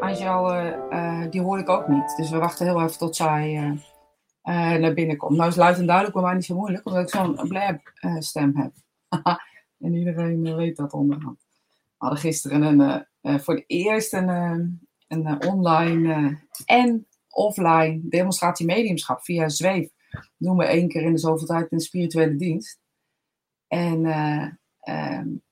Angel, uh, die hoorde ik ook niet. Dus we wachten heel even tot zij uh, naar binnen komt. Nou is luid en duidelijk bij mij niet zo moeilijk, omdat ik zo'n blab stem heb. en iedereen weet dat onderhand. We hadden gisteren een, voor het eerst een, een online en offline demonstratie mediumschap via Zweef. Dat doen we één keer in de zoveel tijd een spirituele dienst. En um,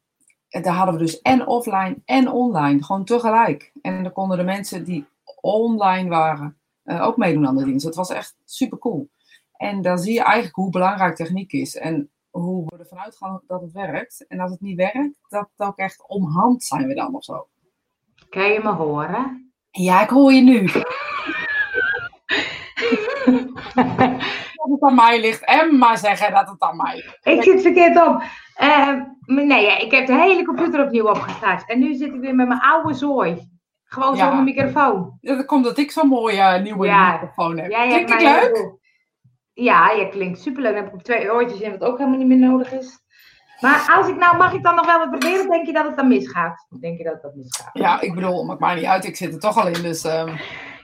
daar hadden we dus en offline en online, gewoon tegelijk. En dan konden de mensen die online waren uh, ook meedoen aan de dienst. Dat was echt super cool. En dan zie je eigenlijk hoe belangrijk techniek is en hoe we ervan uitgaan dat het werkt. En als het niet werkt, dat het ook echt omhand zijn we dan of zo. Kan je me horen? Ja, ik hoor je nu. dat het aan mij ligt. En maar zeggen dat het aan mij ligt. Ik zit verkeerd op. Uh, nee, ik heb de hele computer opnieuw opgestart. En nu zit ik weer met mijn oude zooi. Gewoon ja. zonder microfoon. Ja, dat komt dat ik zo'n mooie uh, nieuwe ja. microfoon heb. Ja, Klinkt het leuk? Ja, je klinkt superleuk. Dan heb ik twee oortjes in, wat ook helemaal niet meer nodig is. Maar als ik nou, mag ik dan nog wel wat proberen? Denk je dat het dan misgaat? Denk je dat dat misgaat? Ja, ik bedoel, maakt mij niet uit. Ik zit er toch al in, dus... Um...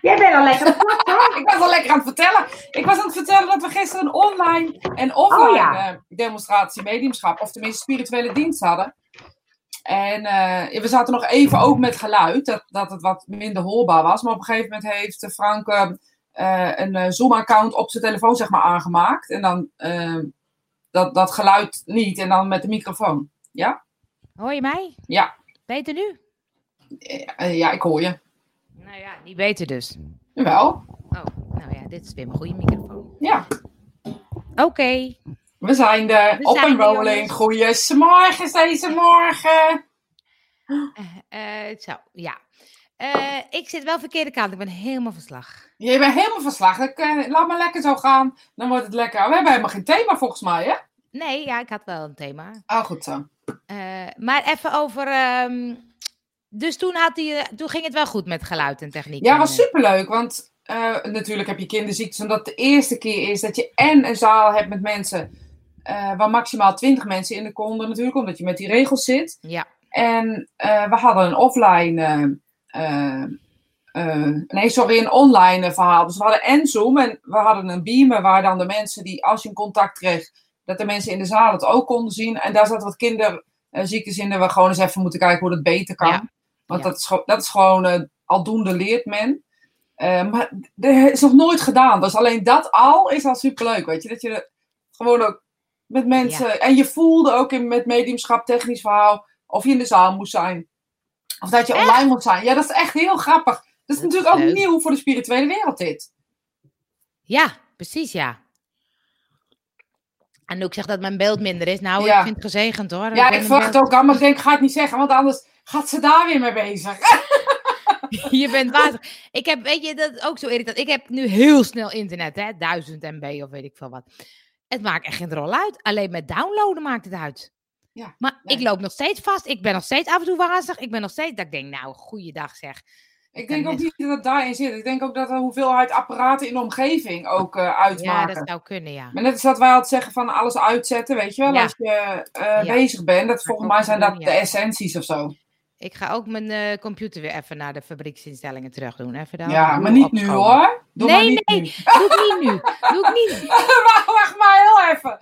Jij bent al lekker Ik was al lekker aan het vertellen. Ik was aan het vertellen dat we gisteren een online en offline oh, ja. uh, demonstratie mediumschap, of tenminste spirituele dienst hadden. En uh, we zaten nog even ook met geluid, dat, dat het wat minder hoorbaar was. Maar op een gegeven moment heeft Frank uh, een Zoom-account op zijn telefoon zeg maar, aangemaakt. En dan dat, dat geluid niet en dan met de microfoon. Ja? Hoor je mij? Ja. Beter nu? ja, ik hoor je. Nou ja, niet beter dus. Wel. Oh, nou ja, dit is weer mijn goede microfoon. Ja. Oké. We zijn er. op en rolling. Goeiemorgen deze morgen. Uh, uh, zo, ja. Uh, ik zit wel verkeerde kant. Ik ben helemaal verslag. Je bent helemaal verslag. Ik, laat maar lekker zo gaan. Dan wordt het lekker. We hebben helemaal geen thema volgens mij, hè? Nee, ja, ik had wel een thema. Oh, goed zo. maar even over... Um, dus toen, had hij, toen ging het wel goed met geluid en techniek. Ja, was superleuk. Want uh, natuurlijk heb je kinderziektes. Omdat het de eerste keer is dat je en een zaal hebt met mensen. Uh, waar maximaal 20 mensen in de konden natuurlijk. Omdat je met die regels zit. Ja. En uh, we hadden een offline. nee, sorry, een online verhaal. Dus we hadden en Zoom. En we hadden een beamer waar dan de mensen die, als je een contact kreeg. Dat de mensen in de zaal het ook konden zien. En daar zaten wat kinderziektes in. En we gewoon eens even moeten kijken hoe dat beter kan. Ja. Want dat, is, dat is gewoon, uh, aldoende leert men. Uh, maar dat is nog nooit gedaan. Dus alleen dat al is al superleuk, weet je. Dat je gewoon ook met mensen... En je voelde ook in, met mediumschap, technisch verhaal... of je in de zaal moest zijn. Of dat je online moet zijn. Ja, dat is echt heel grappig. Dat is natuurlijk ook nieuw voor de spirituele wereld, dit. Ja, precies, ja. En ook zeg dat mijn beeld minder is. Nou, ik vind het gezegend hoor. Ja, ik verwacht het ook al, maar ik denk, ga het niet zeggen, want anders gaat ze daar weer mee bezig. je bent water. Ik heb, weet je, dat is ook zo irritant. Ik heb nu heel snel internet, hè, 1000 MB of weet ik veel wat. Het maakt echt geen rol uit. Alleen met downloaden maakt het uit. Ja, maar ik loop nog steeds vast. Ik ben nog steeds af en toe wazig. Ik ben nog steeds dat ik denk, nou, goeiedag zeg. Ik denk ook niet dat het daarin zit. Ik denk ook dat de hoeveelheid apparaten in de omgeving ook uh, uitmaken. Ja, dat zou kunnen, ja. Maar net als dat wij altijd zeggen van alles uitzetten, weet je wel, als je uh, bezig bent. Dat volgens mij zijn dat de essenties of zo. Ik ga ook mijn uh, computer weer even naar de fabrieksinstellingen terug doen. Even daar ja, maar niet nu hoor. Doe nee, niet nee, nu. doe ik niet nu. Doe ik niet. wacht, wacht maar heel even.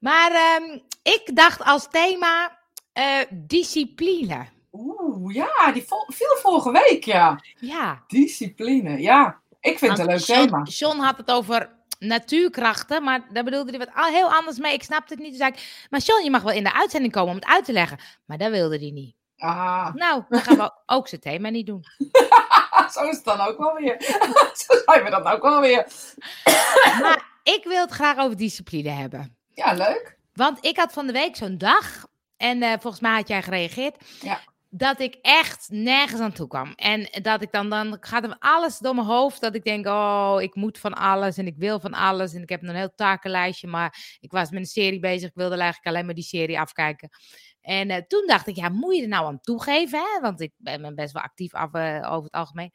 maar um, ik dacht als thema uh, discipline. Oeh, ja, die viel vorige week, ja. Ja. Discipline, ja. Ik vind het een leuk thema. John had het over natuurkrachten, maar daar bedoelde hij wat heel anders mee. Ik snapte het niet. Dus ik, maar John, je mag wel in de uitzending komen om het uit te leggen. Maar dat wilde hij niet. Ah. Nou, dan gaan we ook zijn thema niet doen. Zo is het dan ook wel weer. Zo zijn we dan ook wel weer. maar ik wil het graag over discipline hebben. Ja, leuk. Want ik had van de week zo'n dag. En uh, volgens mij had jij gereageerd. Ja dat ik echt nergens aan toe kwam. En dat ik dan, dan gaat er alles door mijn hoofd. Dat ik denk, oh, ik moet van alles en ik wil van alles. En ik heb een heel takenlijstje, maar ik was met een serie bezig. Ik wilde eigenlijk alleen maar die serie afkijken. En uh, toen dacht ik, ja, moet je er nou aan toegeven? Hè? Want ik ben best wel actief af, uh, over het algemeen.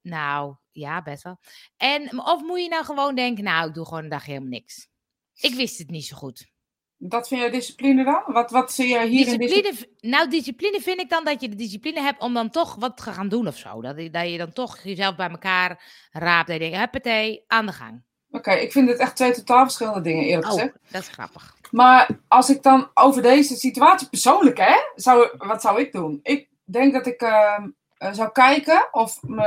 Nou, ja, best wel. En, of moet je nou gewoon denken, nou, ik doe gewoon een dag helemaal niks. Ik wist het niet zo goed. Dat vind je discipline dan? Wat, wat zie je hier in Discipline, nou, discipline vind ik dan dat je de discipline hebt om dan toch wat te gaan doen of zo. Dat, je- dat je dan toch jezelf bij elkaar raapt en je denkt, huppatee, aan de gang. Oké, ik vind het echt twee totaal verschillende dingen, eerlijk Oh, gezegd. dat is grappig. Maar als ik dan over deze situatie persoonlijk, hè, zou, wat zou ik doen? Ik denk dat ik ehm, eh, zou kijken of me,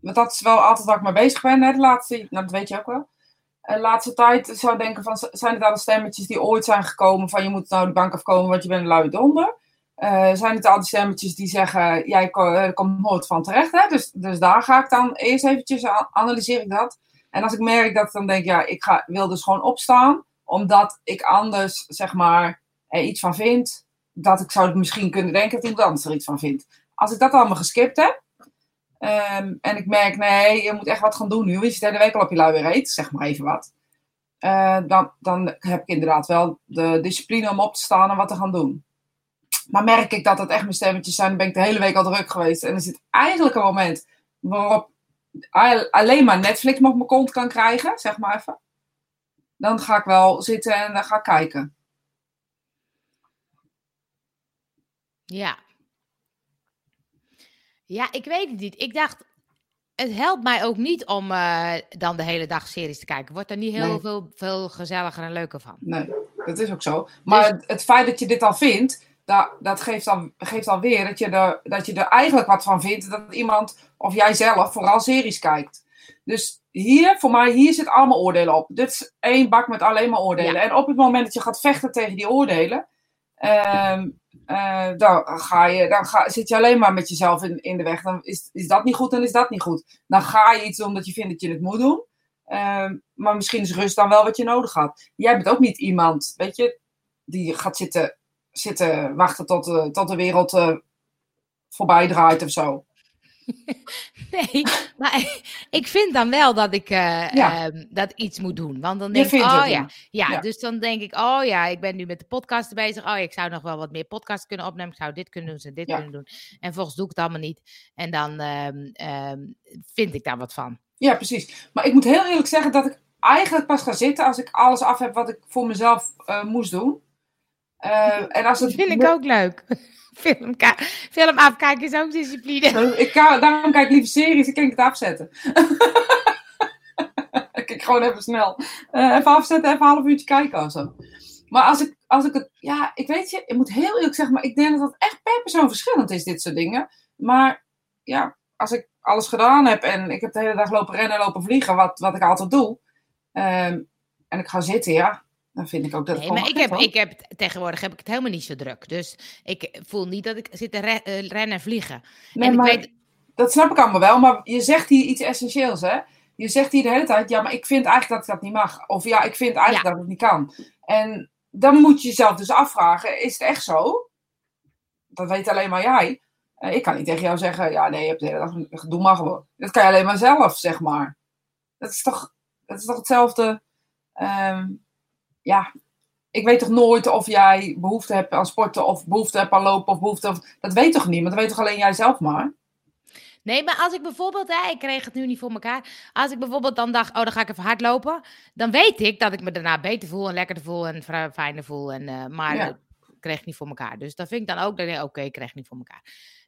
want dat is wel altijd waar ik mee bezig ben, hè, de laatste, nou, dat weet je ook wel. De laatste tijd zou ik denken van, zijn het al stemmetjes die ooit zijn gekomen van je moet nou de bank afkomen, want je bent een luie donder? Eh, zijn het al die stemmetjes die zeggen, jij eh, komt nooit van terecht, hè? Dus, dus daar ga ik dan eerst eventjes, analyseer ik dat. En als ik merk dat ik dan denk, ja, ik ga, wil dus gewoon opstaan, omdat ik anders, zeg maar, er iets van vind, dat ik zou misschien kunnen denken dat iemand anders er iets van vindt. Als ik dat allemaal geskipt heb, ehm, en ik merk, nee, je moet echt wat gaan doen nu, je de hele week al op je luie reet, zeg maar even wat. eh, dan, dan heb ik inderdaad wel de discipline om op te staan en wat te gaan doen. Maar merk ik dat het echt mijn stemmetjes zijn, dan ben ik de hele week al druk geweest. En er zit eigenlijk een moment waarop al- alleen maar Netflix op mijn kont kan krijgen, zeg maar even. Dan ga ik wel zitten en dan ga ik kijken. Ja. Ja, ik weet het niet. Ik dacht, het helpt mij ook niet om eh, dan de hele dag series te kijken. Wordt er niet heel Nee. veel, veel gezelliger en leuker van. Nee, dat is ook zo. Maar Dus- het, feit dat je dit al vindt, dat, dat geeft, dan, geeft dan weer dat je, er, dat je er eigenlijk wat van vindt. Dat iemand, of jij zelf, vooral series kijkt. Dus hier, voor mij, hier zit allemaal oordelen op. Dit is één bak met alleen maar oordelen. Ja. En op het moment dat je gaat vechten tegen die oordelen, ehm, eh, dan, ga je, dan ga, zit je alleen maar met jezelf in, in de weg. Dan is, is dat niet goed, dan is dat niet goed. Dan ga je iets doen omdat je vindt dat je het moet doen. Ehm, maar misschien is rust dan wel wat je nodig had. Jij bent ook niet iemand, weet je, die gaat zitten, zitten wachten tot, de tot de wereld eh, voorbij draait of zo. Nee, maar ik vind dan wel dat ik eh, Ja. ehm, dat iets moet doen. Want dan denk ik, oh ja. ja. dus dan denk ik, oh ja, ik ben nu met de podcast bezig. Oh ja, ik zou nog wel wat meer podcast kunnen opnemen. Ik zou dit kunnen doen, zou dit Ja. kunnen doen. En volgens doe ik het allemaal niet. En dan ehm, ehm, vind ik daar wat van. Ja, precies. Maar ik moet heel eerlijk zeggen dat ik eigenlijk pas ga zitten als ik alles af heb wat ik voor mezelf eh, moest doen. Eh, en als Dat het vind ik ook leuk. Film, film afkijken is ook discipline. Ik kan, daarom kijk ik liever series, ik kan het afzetten. ik kijk gewoon even snel. Eh, even afzetten, even een half uurtje kijken of zo. Maar als ik, als ik het, ja, ik weet je, ik moet heel eerlijk zeggen, maar ik denk dat het echt per persoon verschillend is, dit soort dingen. Maar ja, als ik alles gedaan heb en ik heb de hele dag lopen rennen en lopen vliegen, wat, wat ik altijd doe, ehm, en ik ga zitten, ja, dan vind ik ook dat het Nee, maar ik heb, ik heb, tegenwoordig heb ik het helemaal niet zo druk. Dus ik voel niet dat ik zit te re- eh, rennen en vliegen. Nee, en maar ik weet, dat snap ik allemaal wel, maar je zegt hier iets essentieels, hè? Je zegt hier de hele tijd, ja, maar ik vind eigenlijk dat ik dat niet mag. Of ja, ik vind eigenlijk Ja. dat het niet kan. En dan moet je jezelf dus afvragen, is het echt zo? Dat weet alleen maar jij. Eh, ik kan niet tegen jou zeggen, ja, nee, je hebt de hele dag, doe maar gewoon. Dat kan je alleen maar zelf, zeg maar. Dat is toch, dat is toch hetzelfde, ehm, ja... Ik weet toch nooit of jij behoefte hebt aan sporten of behoefte hebt aan lopen of behoefte... Of, dat weet toch niemand? Dat weet toch alleen jij zelf maar? nee, maar als ik bijvoorbeeld, hè, ik kreeg het nu niet voor elkaar. Als ik bijvoorbeeld dan dacht, oh, dan ga ik even hardlopen. Dan weet ik dat ik me daarna beter voel en lekkerder voel en fijner voel. En, eh, maar Ja. dat kreeg ik niet voor elkaar. Dus dat vind ik dan ook, dat ik denk, oké, ik kreeg niet voor elkaar.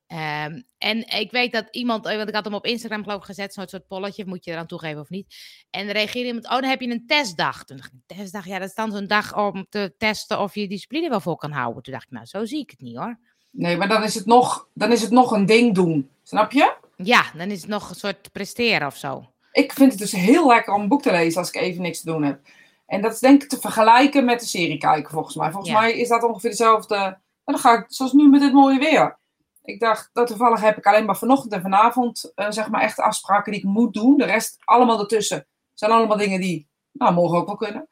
Ehm, en ik weet dat iemand, eh, want ik had hem op Instagram geloof ik gezet, zo'n soort polletje, moet je eraan toegeven of niet. En reageerde iemand, oh, dan heb je een testdag. Toen dacht ik, testdag, ja, dat is dan zo'n dag om te testen of je je discipline wel vol kan houden. Toen dacht ik, nou, zo zie ik het niet hoor. Nee, maar dan is het nog, dan is het nog een ding doen. Snap je? Ja, dan is het nog een soort presteren of zo. Ik vind het dus heel lekker om een boek te lezen als ik even niks te doen heb. En dat is denk ik te vergelijken met de serie kijken, volgens mij. Volgens Ja. mij is dat ongeveer dezelfde. En dan ga ik, zoals nu met dit mooie weer. Ik dacht, dat toevallig heb ik alleen maar vanochtend en vanavond, eh, zeg maar, echt afspraken die ik moet doen. De rest allemaal ertussen. zijn allemaal dingen die, nou, morgen ook wel kunnen.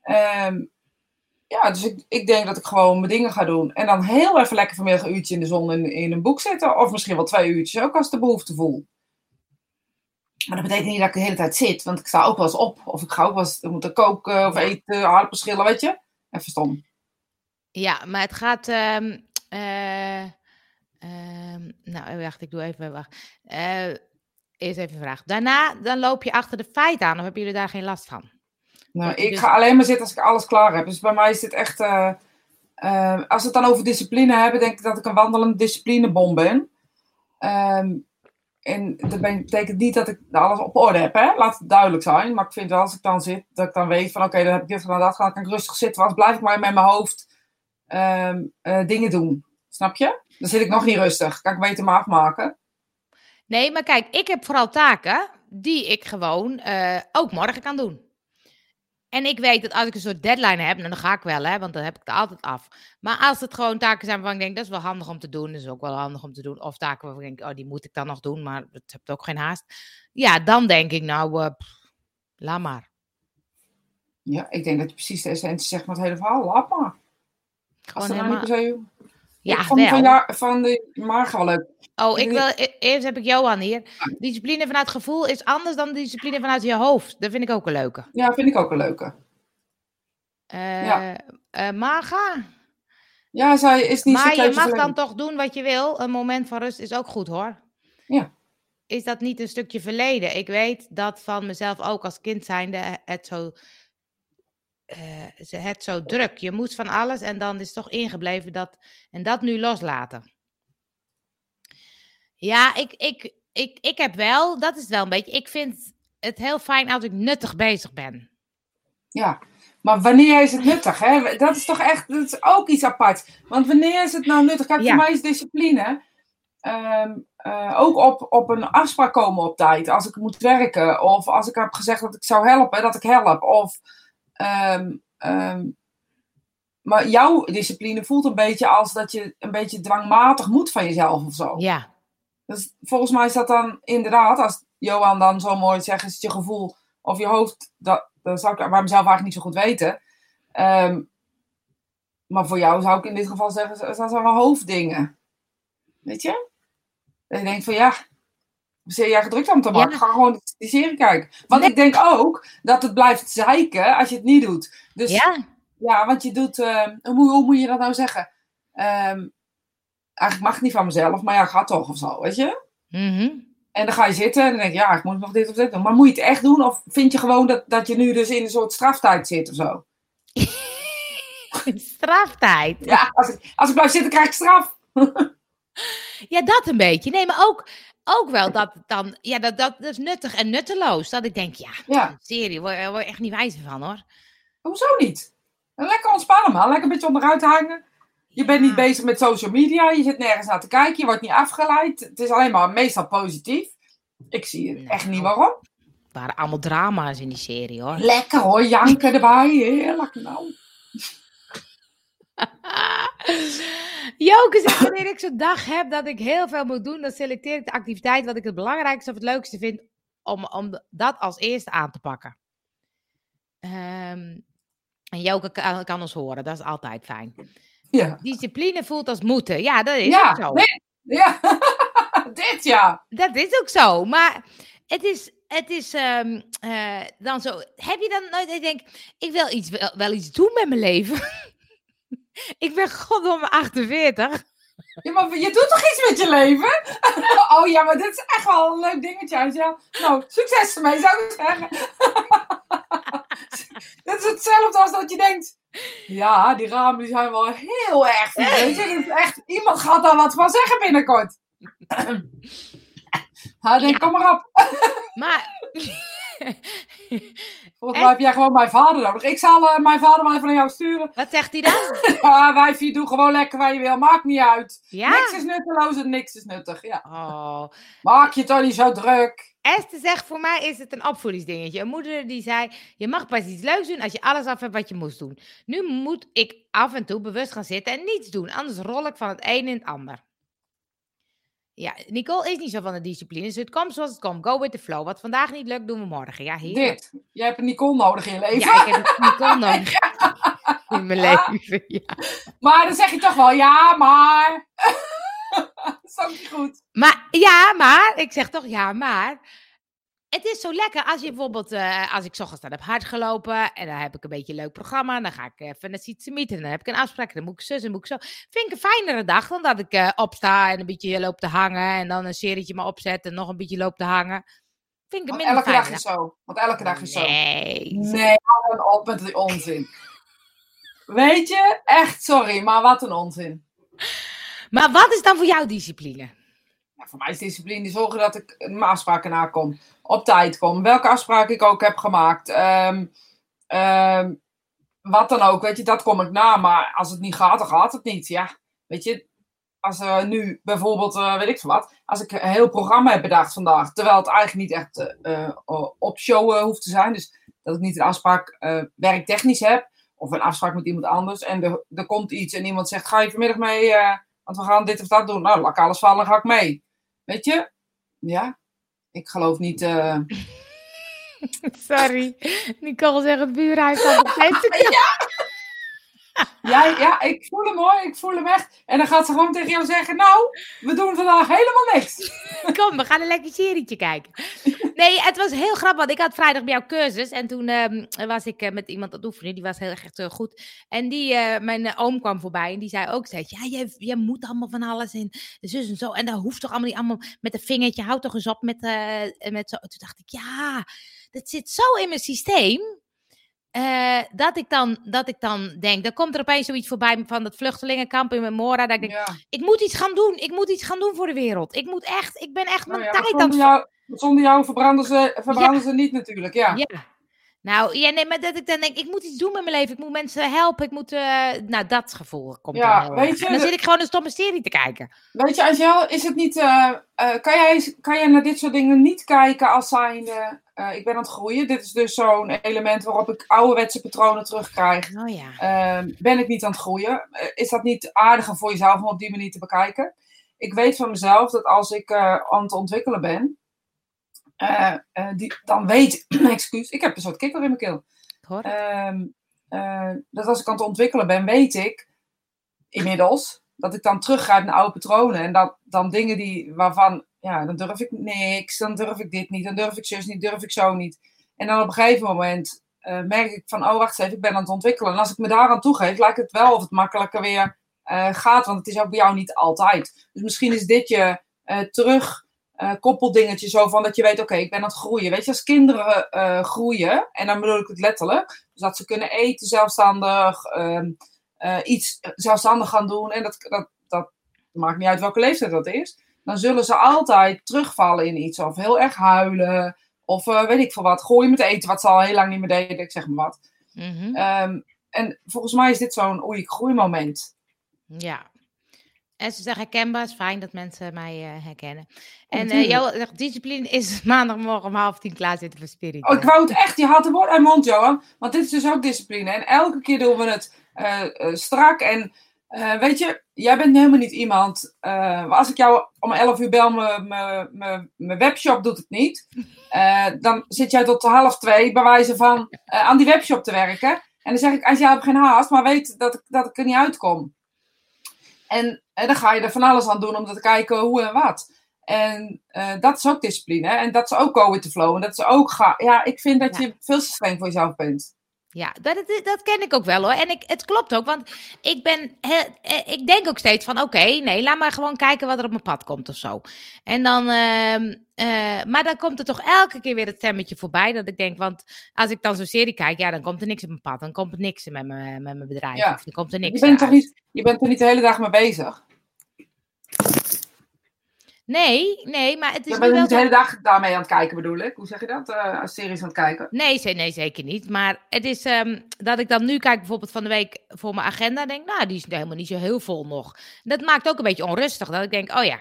Ehm, ja, dus ik, ik denk dat ik gewoon mijn dingen ga doen. En dan heel even lekker vanmiddag een uurtje in de zon in, in een boek zitten. Of misschien wel twee uurtjes, ook als ik de behoefte voel. Maar dat betekent niet dat ik de hele tijd zit. Want ik sta ook wel eens op. Of ik ga ook wel eens moeten koken of eten, aardappelschillen, weet je. Even stom. Ja, maar het gaat. ehm, eh, ehm, nou, wacht, ik doe even. Wacht. Eh, eerst even een vraag. Daarna dan loop je achter de feiten aan, of hebben jullie daar geen last van? Nou, ik dus- ga alleen maar zitten als ik alles klaar heb. Dus bij mij is dit echt. eh, eh, als we het dan over discipline hebben, denk ik dat ik een wandelende disciplinebom ben. Ehm, en dat betekent niet dat ik alles op orde heb, hè? laat het duidelijk zijn. Maar ik vind wel als ik dan zit, dat ik dan weet van oké, dan heb ik dit gedaan, dat gedaan, dan kan ik rustig zitten. Want blijf ik maar met mijn hoofd ehm, eh, dingen doen. Snap je? Dan zit ik nog niet rustig. Kan ik beter maar afmaken. Nee, maar kijk, ik heb vooral taken die ik gewoon eh, ook morgen kan doen. En ik weet dat als ik een soort deadline heb, nou, dan ga ik wel, hè, want dan heb ik het altijd af. Maar als het gewoon taken zijn waarvan ik denk, dat is wel handig om te doen, dat is ook wel handig om te doen. Of taken waarvan ik denk, oh, die moet ik dan nog doen, maar het hebt ook geen haast. Ja, dan denk ik, nou, pff, laat maar. Ja, ik denk dat je precies de essentie zegt met het hele verhaal. Laat maar. Als Gewoon dat nou niet helemaal... per se... Ja, ik vond van, jou, van de Marga wel leuk. Oh, ik wil, e- eerst heb ik Johan hier. Discipline vanuit gevoel is anders dan discipline vanuit je hoofd. Dat vind ik ook een leuke. Ja, vind ik ook een leuke. Eh Ja. eh, Marga? Ja, zij is niet zo Maar je mag dan toch doen wat je wil. Een moment van rust is ook goed hoor. Ja. Is dat niet een stukje verleden? Ik weet dat van mezelf ook als kind zijnde het zo, eh, ze- het zo druk. Je moest van alles en dan is toch ingebleven dat. En dat nu loslaten. Ja, ik, ik, ik, ik heb wel, dat is wel een beetje. Ik vind het heel fijn als ik nuttig bezig ben. Ja, maar wanneer is het nuttig? Hè? Dat is toch echt, dat is ook iets apart. Want wanneer is het nou nuttig? Kijk, Ja. voor mij is discipline ehm, eh, ook op, op een afspraak komen op tijd. Als ik moet werken of als ik heb gezegd dat ik zou helpen, dat ik help. Of, ehm, ehm, maar jouw discipline voelt een beetje als dat je een beetje dwangmatig moet van jezelf of zo. Ja, Dus volgens mij is dat dan inderdaad, als Johan dan zo mooi zegt, is het je gevoel of je hoofd, dat, dat zou ik bij mezelf eigenlijk niet zo goed weten. Ehm, maar voor jou zou ik in dit geval zeggen, dat zijn wel hoofddingen. Weet je? Dat je denkt van ja, jij gedrukt aan te maken. Ja. Ga gewoon die serie kijken. Want Nee. ik denk ook dat het blijft zeiken als je het niet doet. Dus ja. ja, want je doet, eh, hoe, moet- hoe moet je dat nou zeggen? Ehm, eigenlijk mag het niet van mezelf, maar ja, gaat toch of zo, weet je? Mhm. En dan ga je zitten en dan denk je, ja, ik moet nog dit of dit doen. Maar moet je het echt doen? Of vind je gewoon dat, dat je nu dus in een soort straftijd zit of zo? Straftijd. Ja, als ik, als ik blijf zitten, krijg ik straf. Ja, dat een beetje. Nee, maar ook, ook wel dat dan, ja, dat, dat, dat is nuttig en nutteloos. Dat ik denk, ja, Ja, serie, word echt niet wijzer van hoor. hoezo niet? Lekker ontspannen, man. Lekker een beetje onderuit hangen. Je bent niet bezig met social media. Je zit nergens naar te kijken. Je wordt niet afgeleid. Het is alleen maar meestal positief. Ik zie het echt niet waarom. Het waren allemaal drama's in die serie hoor. Lekker hoor, janken erbij. Heerlijk nou. Joke zegt, wanneer ik zo'n dag heb dat ik heel veel moet doen, dan selecteer ik de activiteit wat ik het belangrijkste of het leukste vind om, om dat als eerste aan te pakken. Ehm, en Joke kan, kan ons horen, dat is altijd fijn. Ja. Discipline voelt als moeten. Ja, dat is Ja, ook zo. Ja. Dit ja. Dat is ook zo. Maar het is, het is ehm, eh, dan zo. Heb je dan nooit je denkt, ik wil iets, wel, wel iets doen met mijn leven? ik ben goddomme 48. Ja, maar je doet toch iets met je leven? oh ja, maar dit is echt wel een leuk dingetje. Ja. Nou, succes ermee, zou ik zeggen. Dit is hetzelfde als dat je denkt... Ja, die ramen die zijn wel heel erg vies. Dat echt, iemand gaat daar wat van zeggen binnenkort. Hij denkt, kom maar op. Maar Volgens mij heb jij gewoon mijn vader nodig. Ik zal eh, mijn vader wel even naar jou sturen. wat zegt hij dan? Ja, wijfie, doe gewoon lekker waar je wil. Maakt niet uit. Ja? Niks is nutteloos en niks is nuttig. Ja. Oh. Maak je toch niet zo druk. Esther zegt, voor mij is het een opvoedingsdingetje. Een moeder die zei, je mag pas iets leuks doen als je alles af hebt wat je moest doen. Nu moet ik af en toe bewust gaan zitten en niets doen. Anders rol ik van het een in het ander. Ja, Nicole is niet zo van de discipline. Dus het komt zoals het komt. Go with the flow. Wat vandaag niet lukt, doen we morgen. Ja, heerlijk. Dit. Jij hebt een Nicole nodig in je leven. Ja, ik heb Nicole nodig in mijn leven. Ja. Maar dan zeg je toch wel, ja, maar. dat is ook niet goed. Maar ja, maar, ik zeg toch ja, maar. Het is zo lekker als je bijvoorbeeld, eh, als ik 's ochtends dan heb hard gelopen en dan heb ik een beetje een leuk programma, dan ga ik even naar Sietsemiet en dan heb ik een afspraak en dan moet ik zus en moet ik zo. Vind ik een fijnere dag dan dat ik eh, opsta en een beetje loop te hangen en dan een serietje maar opzet en nog een beetje loop te hangen. Vind ik een minder elke dag is zo. Want elke dag is zo. Nee. Nee, op met die onzin. Weet je? Echt, sorry, maar wat een onzin. Maar wat is dan voor jou discipline? Ja, voor mij is discipline zorgen dat ik mijn afspraken nakom. Op tijd kom. Welke afspraken ik ook heb gemaakt. Ehm, ehm, wat dan ook, weet je, dat kom ik na. Maar als het niet gaat, dan gaat het niet. Ja, weet je, als er nu bijvoorbeeld, eh, weet ik wat, als ik een heel programma heb bedacht vandaag, terwijl het eigenlijk niet echt eh, op show hoeft te zijn, dus dat ik niet een afspraak werktechnisch heb, of een afspraak met iemand anders, en er, komt iets en iemand zegt, ga je vanmiddag mee, want we gaan dit of dat doen. Nou, laat ik alles vallen, ga ik mee. Weet je? Ja, ik geloof niet... eh, Sorry. Nicole zegt het buurhuis staat nog steeds te Ja, ja, ik voel hem hoor, ik voel hem echt. En dan gaat ze gewoon tegen jou zeggen, nou, we doen vandaag helemaal niks. Kom, we gaan een lekker serietje kijken. Nee, het was heel grappig. Want ik had vrijdag bij jou cursus. En toen ehm, was ik eh, met iemand aan het oefenen. Die was heel erg echt, eh, goed. En die, eh, mijn oom kwam voorbij. En die zei ook steeds: Ja, jij, moet allemaal van alles in. Zus en zo. En dat hoeft toch allemaal niet allemaal met een vingertje. Houd toch eens op met, met zo. Toen dacht ik: Ja, dat zit zo in mijn systeem. Eh, dat, ik dan, dat ik dan denk, dan komt er opeens zoiets voorbij van het vluchtelingenkamp in Memora. Dat ik denk, Ja, ik moet iets gaan doen. Ik moet iets gaan doen voor de wereld. Ik moet echt, ik ben echt nou mijn ja, tijd aan zonder, het jou, zonder jou verbranden ze, verbranden ze niet natuurlijk, ja. Ja. Nou, ja, nee, maar dat ik dan denk, ik moet iets doen met mijn leven. Ik moet mensen helpen. Ik moet, eh, nou, dat gevoel komt Ja, dan weet je, En dan zit ik gewoon een stomme serie te kijken. Weet je, Angel, is het niet, eh, eh, kan, jij, kan jij naar dit soort dingen niet kijken als zijnde, ik ben aan het groeien. Dit is dus zo'n element waarop ik ouderwetse patronen terugkrijg. Oh ja. Ehm, ben ik niet aan het groeien? Is dat niet aardiger voor jezelf om op die manier te bekijken? Ik weet van mezelf dat als ik aan het ontwikkelen ben, eh, eh, die, dan weet excuus, ik heb een soort kikker in mijn keel. Hoor. Ehm, eh, dat als ik aan het ontwikkelen ben, weet ik inmiddels dat ik dan teruggrijp naar oude patronen. En dat dan dingen die, waarvan, ja, dan durf ik niks, dan durf ik dit niet, dan durf ik zus niet, durf ik zo niet. En dan op een gegeven moment merk ik van, oh wacht eens even, ik ben aan het ontwikkelen. En als ik me daaraan toegeef, lijkt het wel of het makkelijker weer gaat, want het is ook bij jou niet altijd. Dus misschien is dit je terug eh, koppeldingetje zo van dat je weet, oké, ik ben aan het groeien. Weet je, als kinderen eh, groeien, en dan bedoel ik het letterlijk, dus dat ze kunnen eten zelfstandig, ehm, eh, iets zelfstandig gaan doen, en dat, dat, dat maakt niet uit welke leeftijd dat is, dan zullen ze altijd terugvallen in iets, of heel erg huilen, of weet ik veel wat, gooien met eten, wat ze al heel lang niet meer deden, ik zeg maar wat. Mhm. Ehm, en volgens mij is dit zo'n oei, ik groei moment. Ja. En ze zeggen herkenbaar, is fijn dat mensen mij eh, herkennen. En eh jouw zegt, discipline is maandagmorgen om half tien klaar zitten voor Spirit. Oh, ik wou het echt, je had het woord uit mond, Johan. Want dit is dus ook discipline. En elke keer doen we het eh, eh, strak. En eh, weet je, jij bent helemaal niet iemand. eh, als ik jou om 11 uur bel, mijn- webshop doet het niet. Eh, dan zit jij tot half twee bij wijze van eh, aan die webshop te werken. En dan zeg ik, als jij hebt geen haast, maar weet dat ik, dat ik er niet uitkom. En, en dan ga je er van alles aan doen om te kijken hoe en wat. En eh, dat is ook discipline. Hè? En dat is ook go with the flow. En dat is ook ga. Ja, ik vind dat Ja. je veel te streng voor jezelf bent. Ja, dat, dat, ken ik ook wel hoor. En ik, het klopt ook, want ik ben, he- ik denk ook steeds van, oké, nee, laat maar gewoon kijken wat er op mijn pad komt of zo. En dan, ehm, eh, maar dan komt er toch elke keer weer het stemmetje voorbij dat ik denk, want als ik dan zo'n serie kijk, ja, dan komt er niks op mijn pad, dan komt er niks met mijn, met mijn bedrijf, Ja. dan komt er Je niks bent, toch niet, je bent er niet de hele dag mee bezig. Nee, nee, maar het is Je bent er wel niet de hele dag daarmee aan het kijken, bedoel ik. Hoe zeg je dat? Eh, als series aan het kijken. Nee, nee, zeker niet. Maar het is ehm, dat ik dan nu kijk, bijvoorbeeld van de week voor mijn agenda, denk, nou, die is helemaal niet zo heel vol nog. Dat maakt ook een beetje onrustig, dat ik denk, oh ja,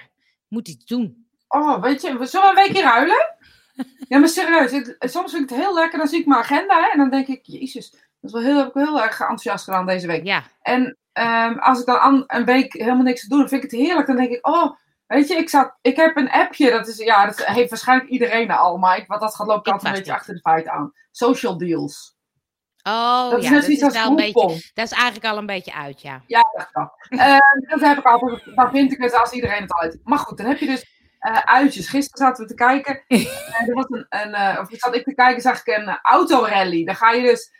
moet iets doen. Oh, weet je, we zullen een weekje ruilen? Ja, maar serieus. ik- soms vind ik het heel lekker. Dan zie ik mijn agenda hè, en dan denk ik, jezus, dat is wel heel, heb ik wel heel erg enthousiast gedaan deze week. Ja, En ehm, als ik dan een week helemaal niks te doen, dan vind ik het heerlijk. Dan denk ik, oh, weet je, ik, zat, ik heb een appje. Dat, is, ja, dat heeft waarschijnlijk iedereen al. Maar ik, wat dat gaat, ik Ik altijd een beetje achter de feiten aan. Social deals. oh dat is ja, net dat is als wel een beetje, dat is eigenlijk al een beetje uit, ja. Ja, dat kan. Eh, dat heb ik altijd. Dan vind ik het als iedereen het al uit. Maar goed, dan heb je dus eh, uitjes. Gisteren zaten we te kijken. Er was een, een, eh, of zat ik te kijken, zag ik een eh, autorally. Dan ga je dus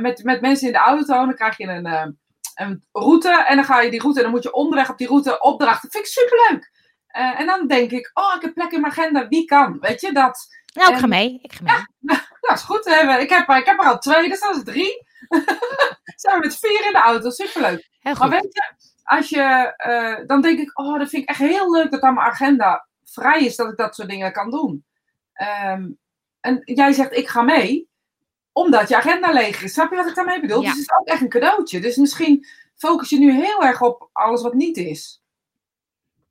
met, met mensen in de auto. Dan krijg je een, een route. En dan ga je die route. En dan moet je onderweg op die route opdrachten. vind ik superleuk. Eh, en dan denk ik, oh, ik heb plek in mijn agenda. Wie kan? Weet je, dat, Nou, ik ga mee. Ik ga mee. Nou, is goed. hè. Ik heb, ik heb er al twee, dus dat is drie. Zijn we met vier in de auto. Superleuk. Heel Maar weet je, als je, eh, dan denk ik, oh, dat vind ik echt heel leuk dat aan mijn agenda vrij is dat ik dat soort dingen kan doen. Ehm, en jij zegt, ik ga mee, omdat je agenda leeg is. Snap je wat ik daarmee bedoel? Ja. Dus het is ook echt een cadeautje. Dus misschien focus je nu heel erg op alles wat niet is.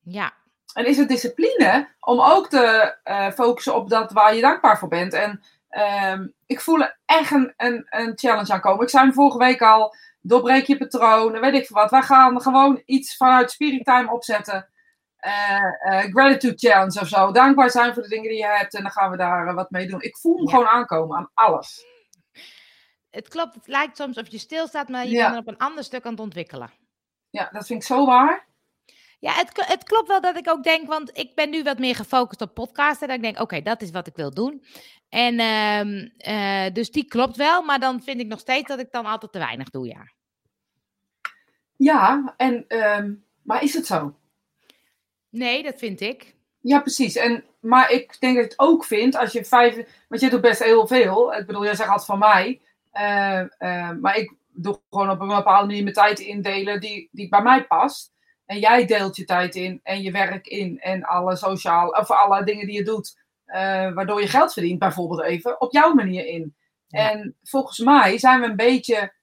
Ja. En is het discipline om ook te eh, focussen op dat waar je dankbaar voor bent. En ehm, ik voel er echt een, een, een challenge aan komen. Ik zei hem vorige week al, doorbreek je patroon, weet ik veel wat. Wij gaan gewoon iets vanuit Spirit Time opzetten. Eh, eh, gratitude challenge of zo. Dankbaar zijn voor de dingen die je hebt. En dan gaan we daar wat mee doen. Ik voel hem Ja. gewoon aankomen aan alles. Het klopt. Het lijkt soms of je stilstaat, maar je Ja. bent er op een ander stuk aan het ontwikkelen. Ja, dat vind ik zo waar. Ja, het, het klopt wel dat ik ook denk, want ik ben nu wat meer gefocust op podcasten. Dat ik denk, oké, dat is wat ik wil doen. En ehm, eh, dus die klopt wel, maar dan vind ik nog steeds dat ik dan altijd te weinig doe, ja. Ja, en, ehm, maar is het zo? Nee, dat vind ik. Ja, precies. En, maar ik denk dat je het ook vindt als je vijf. Want je doet best heel veel. Ik bedoel, jij zegt altijd van mij. eh, eh, maar ik doe gewoon op een bepaalde manier mijn tijd indelen die, die bij mij past. En jij deelt je tijd in en je werk in en alle sociaal, of alle dingen die je doet, eh, waardoor je geld verdient, bijvoorbeeld even, op jouw manier in. Ja. En volgens mij zijn we een beetje,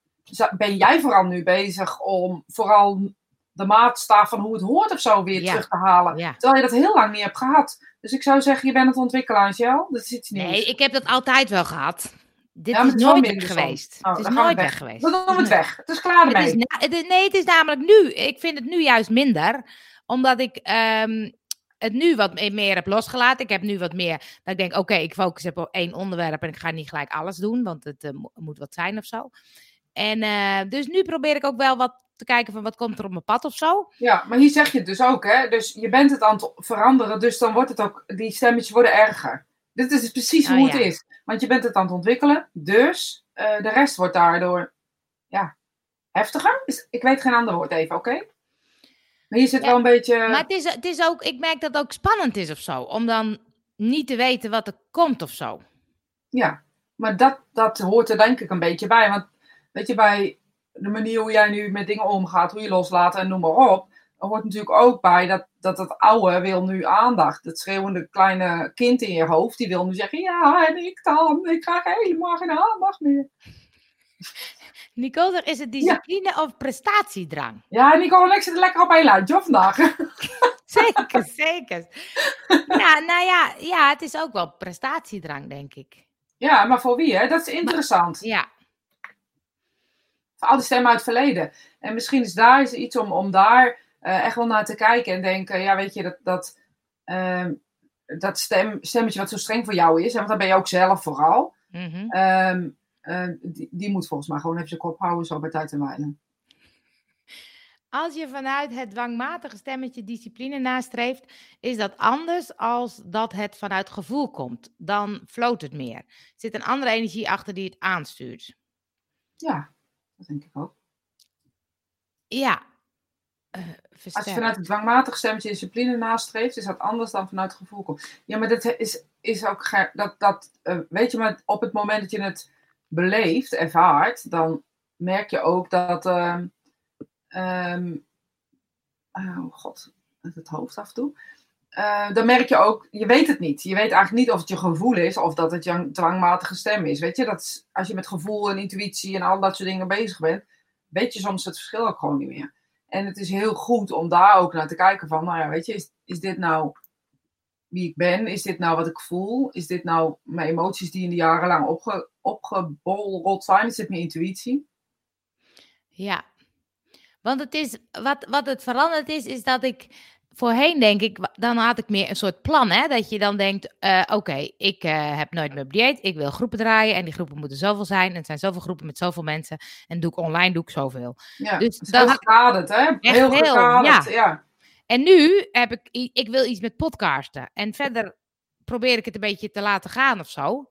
ben jij vooral nu bezig om vooral de maatstaf van hoe het hoort of zo weer Ja. terug te halen. Ja. Terwijl je dat heel lang niet hebt gehad. Dus ik zou zeggen, je bent het ontwikkelen, Angel. Dat is iets nieuws. Nee, ik heb dat altijd wel gehad. Dit Ja, is wel nooit weg geweest. Oh, het is we nooit weg. weg geweest. Dan doen we het weg. Het is klaar Het is na- het is- nee, het is namelijk nu. Ik vind het nu juist minder. Omdat ik ehm, het nu wat me- meer heb losgelaten. Ik heb nu wat meer. Dat ik denk, oké, ik focus op één onderwerp. En ik ga niet gelijk alles doen. Want het eh, mo- moet wat zijn of zo. En eh, dus nu probeer ik ook wel wat te kijken van wat komt er op mijn pad of zo. Ja, maar hier zeg je het dus ook, hè. Dus je bent het aan het veranderen, dus dan wordt het ook, die stemmetjes worden erger. Dit is precies Oh, hoe ja. het is. Want je bent het aan het ontwikkelen, dus eh, de rest wordt daardoor, ja, heftiger. Is- ik weet geen ander woord even, oké? Maar hier zit Ja, wel een beetje... Maar het is, het is ook, ik merk dat het ook spannend is of zo. Om dan niet te weten wat er komt of zo. Ja, maar dat, dat hoort er denk ik een beetje bij. Want weet je, bij de manier hoe jij nu met dingen omgaat, hoe je loslaat en noem maar op, hoort natuurlijk ook bij dat dat, dat oude wil nu aandacht. Het schreeuwende kleine kind in je hoofd, die wil nu zeggen, ja, en ik dan, ik krijg helemaal geen aandacht meer. Nicole, is het discipline of prestatiedrang? Ja, Nico en ik zitten lekker op één lijntje vandaag. Zeker, zeker. Ja, nou ja, ja, het is ook wel prestatiedrang, denk ik. Ja, maar voor wie, hè? Dat is interessant. Ja, Voor al die stemmen uit het verleden. En misschien is daar iets om, om daar eh, echt wel naar te kijken en denken, ja, weet je, dat, dat, ehm, dat stem, stemmetje wat zo streng voor jou is, en want dat ben je ook zelf vooral, mhm. ehm, eh, die, die moet volgens mij gewoon even zijn kop houden zo bij tijd en wijle. Als je vanuit het dwangmatige stemmetje discipline nastreeft, is dat anders als dat het vanuit gevoel komt. Dan floot het meer. Er zit een andere energie achter die het aanstuurt. Ja, dat denk ik ook. Ja. Eh, Als je vanuit het dwangmatig stemmetje discipline nastreeft, is dat anders dan vanuit het gevoel komt. Ja, maar dat is, is ook, dat, dat eh, weet je, maar op het moment dat je het beleeft, ervaart, dan merk je ook dat, ehm, ehm, oh god, het hoofd af en toe. Eh, dan merk je ook, je weet het niet. Je weet eigenlijk niet of het je gevoel is of dat het je dwangmatige stem is. Weet je, dat is, als je met gevoel en intuïtie en al dat soort dingen bezig bent, weet je soms het verschil ook gewoon niet meer. En het is heel goed om daar ook naar te kijken van, nou ja, weet je, is, is dit nou wie ik ben? Is dit nou wat ik voel? Is dit nou mijn emoties die in de jaren lang opge, opgebolrot zijn? Is dit mijn intuïtie? Ja, want het is, wat, wat het veranderd is, is dat ik voorheen denk ik, dan had ik meer een soort plan, hè, dat je dan denkt, eh, oké, ik eh, heb nooit meer op dieet, ik wil groepen draaien en die groepen moeten zoveel zijn en het zijn zoveel groepen met zoveel mensen en doe ik online, doe ik zoveel. Ja, Dus heel had- gekaderd, hè? Heel heel, gekaderd, ja. ja. En nu heb ik, ik wil iets met podcasten en verder probeer ik het een beetje te laten gaan of zo.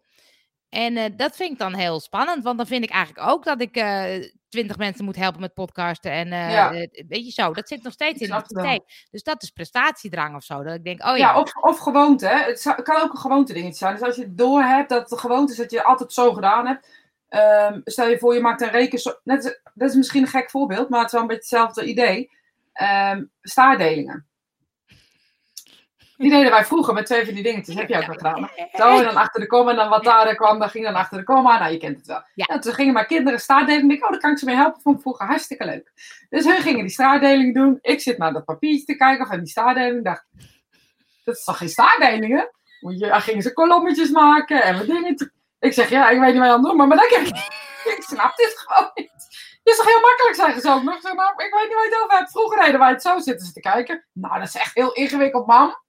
En eh, dat vind ik dan heel spannend, want dan vind ik eigenlijk ook dat ik eh, twintig mensen moet helpen met podcasten. En eh, Ja. weet je zo, dat zit nog steeds in wel. systeem. Dus dat is prestatiedrang of zo. Dat ik denk, oh ja, Ja, of, of gewoonte. Hè. Het zou- kan ook een gewoonte dingetje zijn. Dus als je door hebt dat de gewoonte is dat je altijd zo gedaan hebt. ehm, stel je voor, je maakt een reken. Net, dat is misschien een gek voorbeeld, maar het is wel een beetje hetzelfde idee. Ehm staardelingen. Die deden wij vroeger met twee van die dingetjes. Heb je ook wel gedaan. hè? Zo, en dan achter de komma. En dan wat daar kwam, dan ging dan achter de komma. Nou, je kent het wel. En toen gingen mijn kinderen staardelingen. Ik, oh, daar kan ik ze mee helpen. Vond ik vroeger hartstikke leuk. Dus hun gingen die staardelingen doen. Ik zit naar dat papiertje te kijken. Of aan die staardelingen. Ik dacht, dat is toch geen staardelingen? Moet je, dan gingen ze kolommetjes maken en wat dingetjes. Ik zeg, ja, ik weet niet wat je aan het doen maar, maar dan kijk ik, ik snap dit gewoon niet. Het is toch heel makkelijk, zeggen ze ook nog. Ik zeg, nou, ik weet niet waar je het over hebt. Vroeger deden wij het zo, zitten ze te kijken. Nou, dat is echt heel ingewikkeld, mam.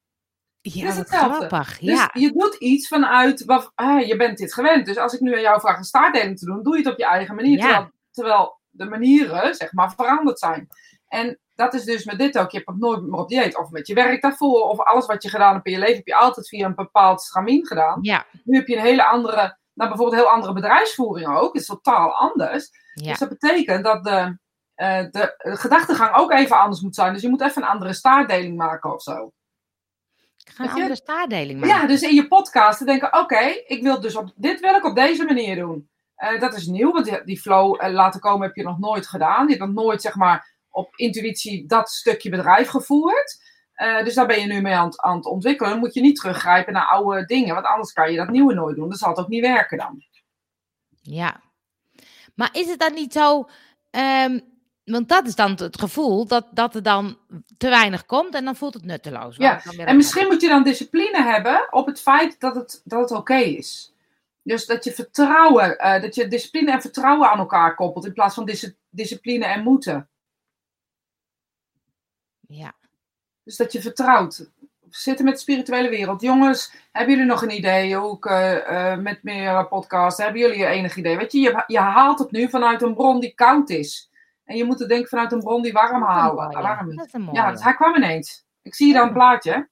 Ja, is wat hetzelfde. grappig. Dus ja. je doet iets vanuit, wat, ah, je bent dit gewend. Dus als ik nu aan jou vraag een staartdeling te doen, doe je het op je eigen manier. Ja. Terwijl, terwijl de manieren, zeg maar, veranderd zijn. En dat is dus met dit ook. Je hebt ook nooit meer op dieet. Of met je werk daarvoor. Of alles wat je gedaan hebt in je leven. Heb je altijd via een bepaald stramien gedaan. Ja, Nu heb je een hele andere, nou bijvoorbeeld een heel andere bedrijfsvoering ook. Het is totaal anders. Dus dat betekent dat de, eh, de, de gedachtegang ook even anders moet zijn. Dus je moet even een andere staartdeling maken of zo. Ik ga een andere staardeling maken. Ja, dus in je podcast te denken, oké, ik wil dus op, dit wil ik op deze manier doen. Eh, dat is nieuw, want die, die flow eh, laten komen heb je nog nooit gedaan. Je hebt nog nooit, zeg maar, op intuïtie dat stukje bedrijf gevoerd. Eh, dus daar ben je nu mee aan, het- aan het ontwikkelen. Dan moet je niet teruggrijpen naar oude dingen, want anders kan je dat nieuwe nooit doen. Dat zal het ook niet werken dan. Ja. Maar is het dan niet zo... ehm, want dat is dan het gevoel dat, dat er dan te weinig komt en dan voelt het nutteloos. Ja, En misschien moet je dan discipline hebben op het feit dat het, dat het oké is. Dus dat je vertrouwen, eh, dat je discipline en vertrouwen aan elkaar koppelt in plaats van dis- discipline en moeten. Ja. Dus dat je vertrouwt. We zitten met de spirituele wereld. Jongens, hebben jullie nog een idee? Ook eh, eh, met meer podcasts. Hebben jullie enig idee? Weet je, je, je haalt het nu vanuit een bron die koud is. En je moet het denken vanuit een bron die warm mooie. warm is. Dat is een mooie. Ja, dus hij kwam ineens. Ik zie je dan een plaatje.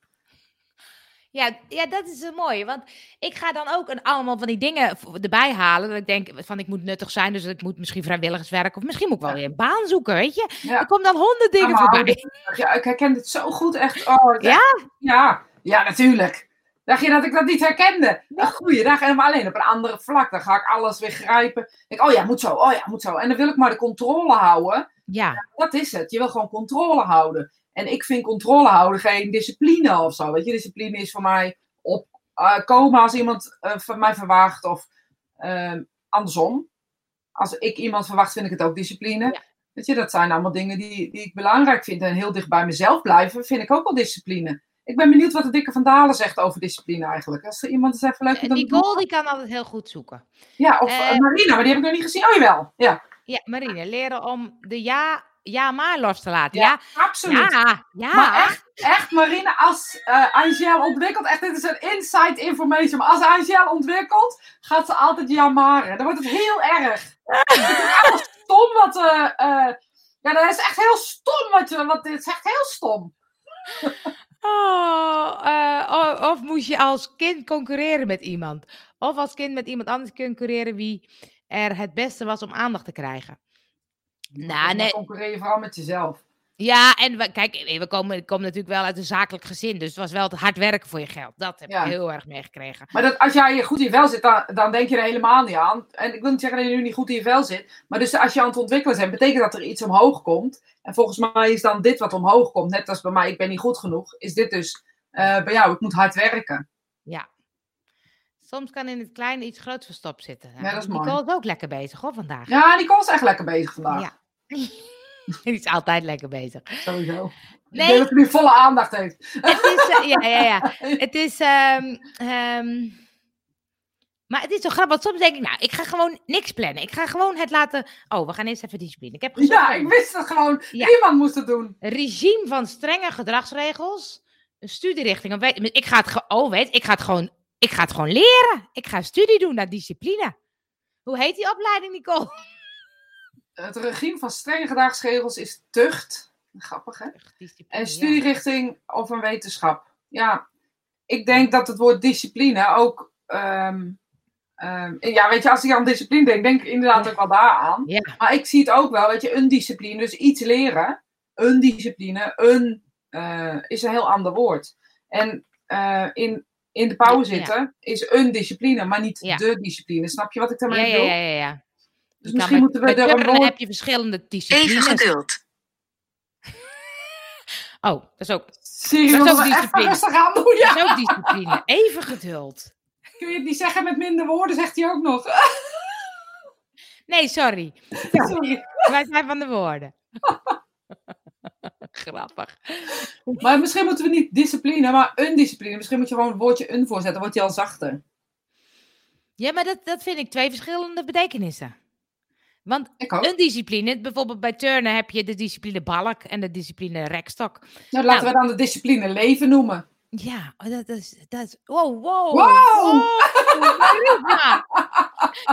Ja, ja, dat is een mooie. Want ik ga dan ook een, allemaal van die dingen erbij halen. Dat ik denk van ik moet nuttig zijn. Dus ik moet misschien vrijwilligerswerk. Of misschien moet ik wel Ja. weer een baan zoeken. Weet je? Ja. Er komen dan honderd dingen Allemaal voorbij. Ja, ik herken dit zo goed. Echt. Oh, het- Ja? Ja, ja, natuurlijk. Dacht je dat ik dat niet herkende? Een goeie dag. En maar alleen op een andere vlak. Dan ga ik alles weer grijpen. Ik oh ja, moet zo. Oh ja, moet zo. En dan wil ik maar de controle houden. Ja, Dat is het. Je wil gewoon controle houden. En ik vind controle houden geen discipline of zo. Weet je, discipline is voor mij op eh, komen als iemand eh, van mij verwacht. Of ehm, andersom. Als ik iemand verwacht, vind ik het ook discipline. Ja. Weet je, dat zijn allemaal dingen die, die ik belangrijk vind. En heel dicht bij mezelf blijven, vind ik ook wel discipline. Ik ben benieuwd wat de dikke Van Dalen zegt over discipline eigenlijk. Als er iemand eens even leuk vindt te doen. Nicole die kan altijd heel goed zoeken. Ja, of Eh, eh, Marina, maar die heb ik nog niet gezien. Oh jawel. Ja, Ja, Marine, leren om de ja, ja maar los te laten. Ja, Ja, absoluut. ja, ja. Maar echt, echt Marine, als eh Angel ontwikkelt, echt, dit is een inside information. Maar als Angel ontwikkelt, gaat ze altijd jamaren. Dan wordt het heel erg. Het is echt stom wat... eh eh, ja, dat is echt heel stom wat je... Wat, dit is echt heel stom. Oh, eh, o- of moest je als kind concurreren met iemand? Of als kind met iemand anders concurreren wie er het beste was om aandacht te krijgen? Nou, nee. concurreer je vooral met jezelf. Ja, en we, kijk, we komen, ik kom natuurlijk wel uit een zakelijk gezin, dus het was wel het hard werken voor je geld. Dat heb Ja. ik heel erg meegekregen. Maar dat, als jij goed in je vel zit, dan, dan denk je er helemaal niet aan. En ik wil niet zeggen dat je nu niet goed in je vel zit. Maar dus als je aan het ontwikkelen bent, betekent dat er iets omhoog komt. En volgens mij is dan dit wat omhoog komt. Net als bij mij, ik ben niet goed genoeg. Is dit dus eh, bij jou, ik moet hard werken. Ja. Soms kan in het kleine iets groots verstopt zitten. Ja, dat is mooi. Nicole is ook lekker bezig hoor, vandaag. Ja, Nicole is echt lekker bezig vandaag. Ja. Die is altijd lekker bezig. Sowieso. Ik Nee. denk dat hij nu volle aandacht heeft. Het is, eh, ja, ja, ja. Het is. ehm, ehm, maar het is zo grappig. Want soms denk ik, nou, ik ga gewoon niks plannen. Ik ga gewoon het laten. Oh, we gaan eerst even discipline. Ik heb Ja, ik wist het gewoon. Ja. Iemand moest het doen. regime van strenge gedragsregels, een studierichting. Ik ga het, oh, weet, ik ga het gewoon, ik ga het gewoon leren. Ik ga een studie doen naar discipline. Hoe heet die opleiding, Nicole? Het regime van strenge gedragsregels is tucht. Grappig, hè? En studierichting of een wetenschap. Ja, ik denk dat het woord discipline ook ehm, ehm, ja, weet je, als ik aan discipline denk, denk ik inderdaad ook wel daaraan. Ja. Maar ik zie het ook wel, weet je, een discipline, dus iets leren. Een discipline, een eh, is een heel ander woord. En eh, in, in de pauw Ja. zitten is een discipline, maar niet de discipline. Snap je wat ik daarmee bedoel? ja, ja, ja. Dus kan misschien met- moeten we er een woord... heb je verschillende Even disciplines. geduld. Oh, dat is ook, Siri, Dat is ook even discipline. rustig aan doen. Ja. dat is ook discipline. Even geduld. Kun je het niet zeggen met minder woorden, zegt hij ook nog. Nee, sorry. Sorry. Wij zijn van de woorden. Grappig. Maar misschien moeten we niet discipline, maar een discipline. Misschien moet je gewoon het woordje een voorzetten, dan wordt hij al zachter. Ja, maar dat, dat vind ik twee verschillende betekenissen. Want een discipline, bijvoorbeeld bij turnen heb je de discipline balk en de discipline rekstok. Nou, laten Nou. we dan de discipline leven noemen. Ja, oh, dat is, dat is, wow, wow. Wow! Ja.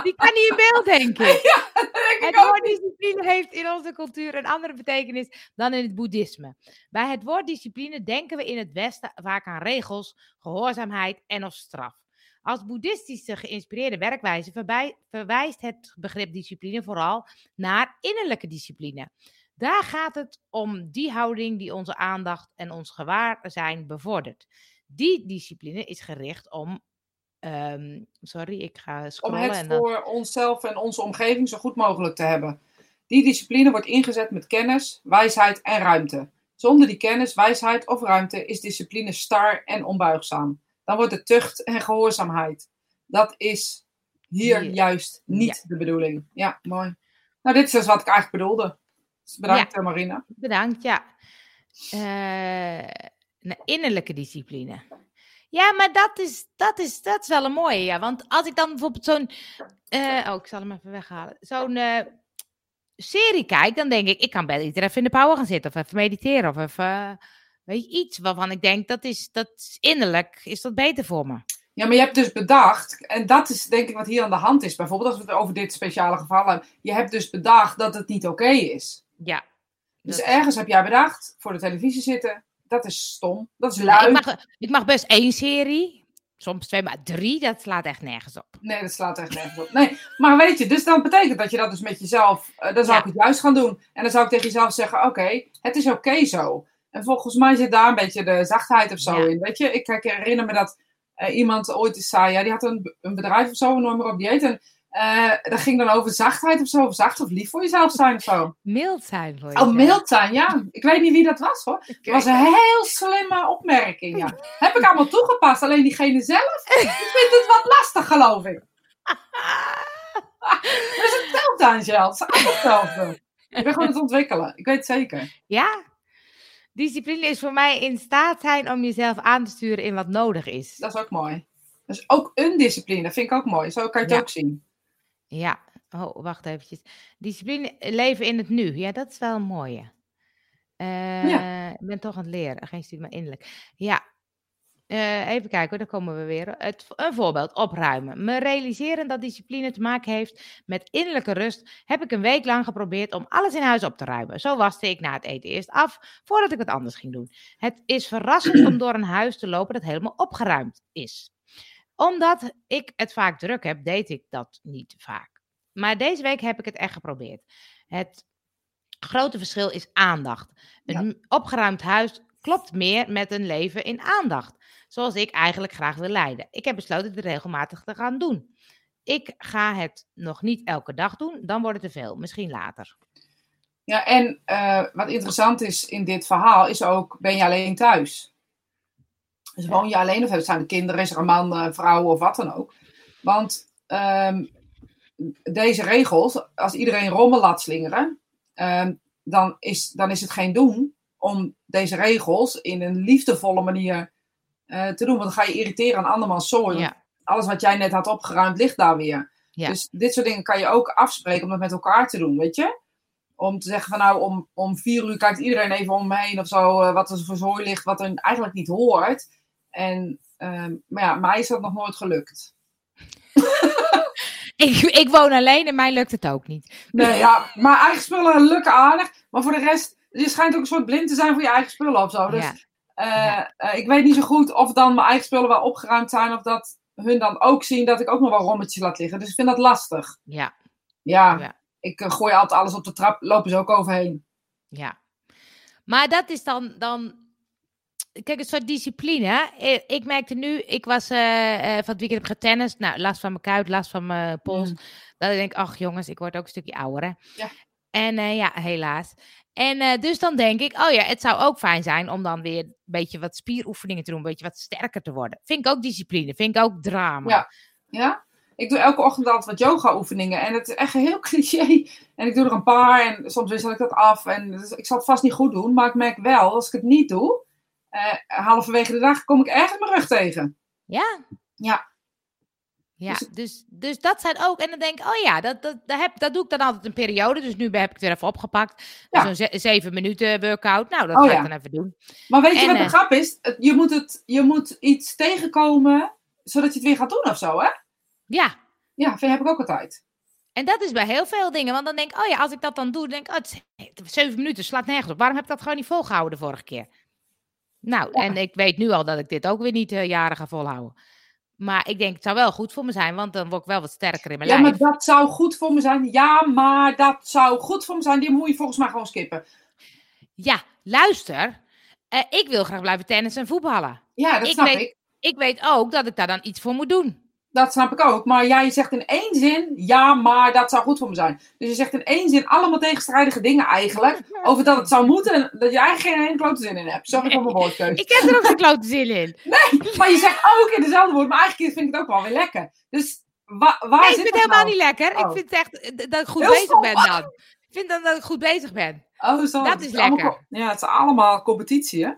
Die kan niet in beeld, denk ik. Denk Het ik woord discipline heeft in onze cultuur een andere betekenis dan in het boeddhisme. Bij het woord discipline denken we in het Westen vaak aan regels, gehoorzaamheid en of straf. Als boeddhistische geïnspireerde werkwijze verbij- verwijst het begrip discipline vooral naar innerlijke discipline. Daar gaat het om die houding die onze aandacht en ons gewaarzijn bevordert. Die discipline is gericht om. ehm, sorry, ik ga Om scrollen. het en dan, voor onszelf en onze omgeving zo goed mogelijk te hebben. Die discipline wordt ingezet met kennis, wijsheid en ruimte. Zonder die kennis, wijsheid of ruimte is discipline star en onbuigzaam. Dan wordt het tucht en gehoorzaamheid. Dat is hier juist niet de bedoeling. Ja, mooi. Nou, dit is dus wat ik eigenlijk bedoelde. Dus bedankt, Marina. Bedankt, ja. Een innerlijke discipline. Ja, maar dat is, dat, is, dat is wel een mooie, ja. Want als ik dan bijvoorbeeld zo'n... eh, oh, ik zal hem even weghalen. Zo'n eh, serie kijk, dan denk ik... Ik kan beter even in de power gaan zitten. Of even mediteren. Of even... weet je, iets waarvan ik denk, dat is, dat is innerlijk, is dat beter voor me. Ja, maar je hebt dus bedacht, en dat is denk ik wat hier aan de hand is, bijvoorbeeld als we het over dit speciale geval hebben. Je hebt dus bedacht dat het niet oké is. Ja. Dus Dat- ergens heb jij bedacht, voor de televisie zitten, dat is stom, dat is ik, lui. mag, ik mag best één serie. Soms twee, maar drie, dat slaat echt nergens op. Nee, dat slaat echt nergens op. Nee, maar weet je, dus dan betekent dat je dat dus met jezelf, eh, dan zou Ja. ik het juist gaan doen. En dan zou ik tegen jezelf zeggen, oké, het is oké zo. En volgens mij zit daar een beetje de zachtheid of zo Ja. in. Weet je, ik, ik herinner me dat eh, iemand ooit eens zei, ja, die had een, een bedrijf of zo, nooit meer op dieet. En eh dat ging dan over zachtheid of zo, of zacht of lief voor jezelf zijn of zo. Mild zijn voor Oh, mild zijn, ja. Ik weet niet wie dat was hoor. Het was een heel slimme opmerking, ja. Heb ik allemaal toegepast, alleen diegene zelf, die vindt het wat lastig, geloof ik. Dus het telt aan zelfs. Hetzelfde. Ik ben gewoon aan het ontwikkelen. Ik weet het zeker. Ja? Discipline is voor mij in staat zijn om jezelf aan te sturen in wat nodig is. Dat is ook mooi. Dus ook een discipline, dat vind ik ook mooi. Zo kan je het Ja. ook zien. Ja. Oh, wacht eventjes. Discipline, leven in het nu. Ja, dat is wel een mooie. Eh, Ik ben toch aan het leren. Geen studie, maar innerlijk. Ja. Eh, even kijken daar komen we weer. Het, een voorbeeld, opruimen. Me realiseren dat discipline te maken heeft met innerlijke rust, heb ik een week lang geprobeerd om alles in huis op te ruimen. Zo waste ik na het eten eerst af, voordat ik wat anders ging doen. Het is verrassend om door een huis te lopen dat helemaal opgeruimd is. Omdat ik het vaak druk heb, deed ik dat niet vaak. Maar deze week heb ik het echt geprobeerd. Het grote verschil is aandacht. Een opgeruimd huis klopt meer met een leven in aandacht. Zoals ik eigenlijk graag wil leiden. Ik heb besloten dit regelmatig te gaan doen. Ik ga het nog niet elke dag doen, dan wordt het te veel. Misschien later. Ja, en eh, wat interessant is in dit verhaal is ook, ben je alleen thuis? Dus woon je alleen of zijn er kinderen, is er een man, een vrouw of wat dan ook? Want ehm, deze regels, als iedereen rommel laat slingeren, ehm, dan, is, dan is het geen doen om deze regels in een liefdevolle manier eh, te doen. Want dan ga je irriteren aan andermans zooi. Ja, Alles wat jij net had opgeruimd ligt daar weer. Ja. Dus dit soort dingen kan je ook afspreken om dat met elkaar te doen, weet je? Om te zeggen van nou, om, om vier uur kijkt iedereen even om me heen of zo, eh, wat er voor zooi ligt, wat er eigenlijk niet hoort. En, ehm, maar ja, mij is dat nog nooit gelukt. ik, ik woon alleen en mij lukt het ook niet. Nee, ja, maar eigen spullen lukken aardig. Maar voor de rest, je schijnt ook een soort blind te zijn voor je eigen spullen of zo. Dus Ja. eh, eh, ik weet niet zo goed of dan mijn eigen spullen wel opgeruimd zijn of dat hun dan ook zien dat ik ook nog wel rommetjes laat liggen. Dus ik vind dat lastig. Ja, Ja, Ja. ik eh, gooi altijd alles op de trap, lopen ze ook overheen. ja. Maar dat is dan, dan kijk, een soort discipline. hè. Ik merkte nu, ik was van het weekend heb getennist. Nou, last van mijn kuit, last van mijn pols. Mm. Dat ik denk, ach jongens, ik word ook een stukje ouder, hè. Ja. En ja, helaas. En eh, dus dan denk ik, oh ja, het zou ook fijn zijn om dan weer een beetje wat spieroefeningen te doen, een beetje wat sterker te worden. Vind ik ook discipline, vind ik ook drama. Ja. Ja? Ik doe elke ochtend altijd wat yoga oefeningen. En het is echt heel cliché. En ik doe er een paar en soms wissel ik dat af. En dus ik zal het vast niet goed doen. Maar ik merk wel, als ik het niet doe, eh, halverwege de dag kom ik ergens mijn rug tegen. Ja? Ja. Ja, Dus- dus, dus dat zijn ook. En dan denk ik, oh ja, dat, dat, dat, heb, dat doe ik dan altijd een periode. Dus nu heb ik het weer even opgepakt. Ja. Zo'n ze- zeven minuten workout. Nou, dat Oh ga ja. ik dan even doen. Maar weet je wat de eh, grap is? Je moet, het, je moet iets tegenkomen, zodat je het weer gaat doen of zo, hè? Ja, Ja, vind- heb ik ook altijd. en dat is bij heel veel dingen. Want dan denk ik, oh ja, als ik dat dan doe, dan denk ik, oh, zeven minuten, slaat nergens op. Waarom heb ik dat gewoon niet volgehouden de vorige keer? Nou, Ja. en ik weet nu al dat ik dit ook weer niet eh, jaren ga volhouden. Maar ik denk, het zou wel goed voor me zijn, want dan word ik wel wat sterker in mijn Ja, maar lijf. dat zou goed voor me zijn. Ja, maar dat zou goed voor me zijn. Die moet je volgens mij gewoon skippen. Ja, luister. eh, ik wil graag blijven tennissen en voetballen. Ja, dat Ik snap weet- ik. Ik weet ook dat ik daar dan iets voor moet doen. Dat snap ik ook. Maar jij zegt in één zin, ja, maar dat zou goed voor me zijn. Dus je zegt in één zin allemaal tegenstrijdige dingen eigenlijk. Over dat het zou moeten en dat je eigenlijk geen enkele klote zin in hebt. Sorry voor mijn woordkeuze. Ik heb er ook geen klote zin in. Maar je zegt ook in dezelfde woord, maar eigenlijk vind ik het ook wel weer lekker. Dus wa waar Nee, ik zit vind het helemaal nou? niet lekker. Ik Oh. vind het echt eh, dat ik goed Heel bezig stom. ben dan. Ik vind dan dat ik goed bezig ben. Oh, zo. Dat is lekker. Ja, het is allemaal competitie, hè?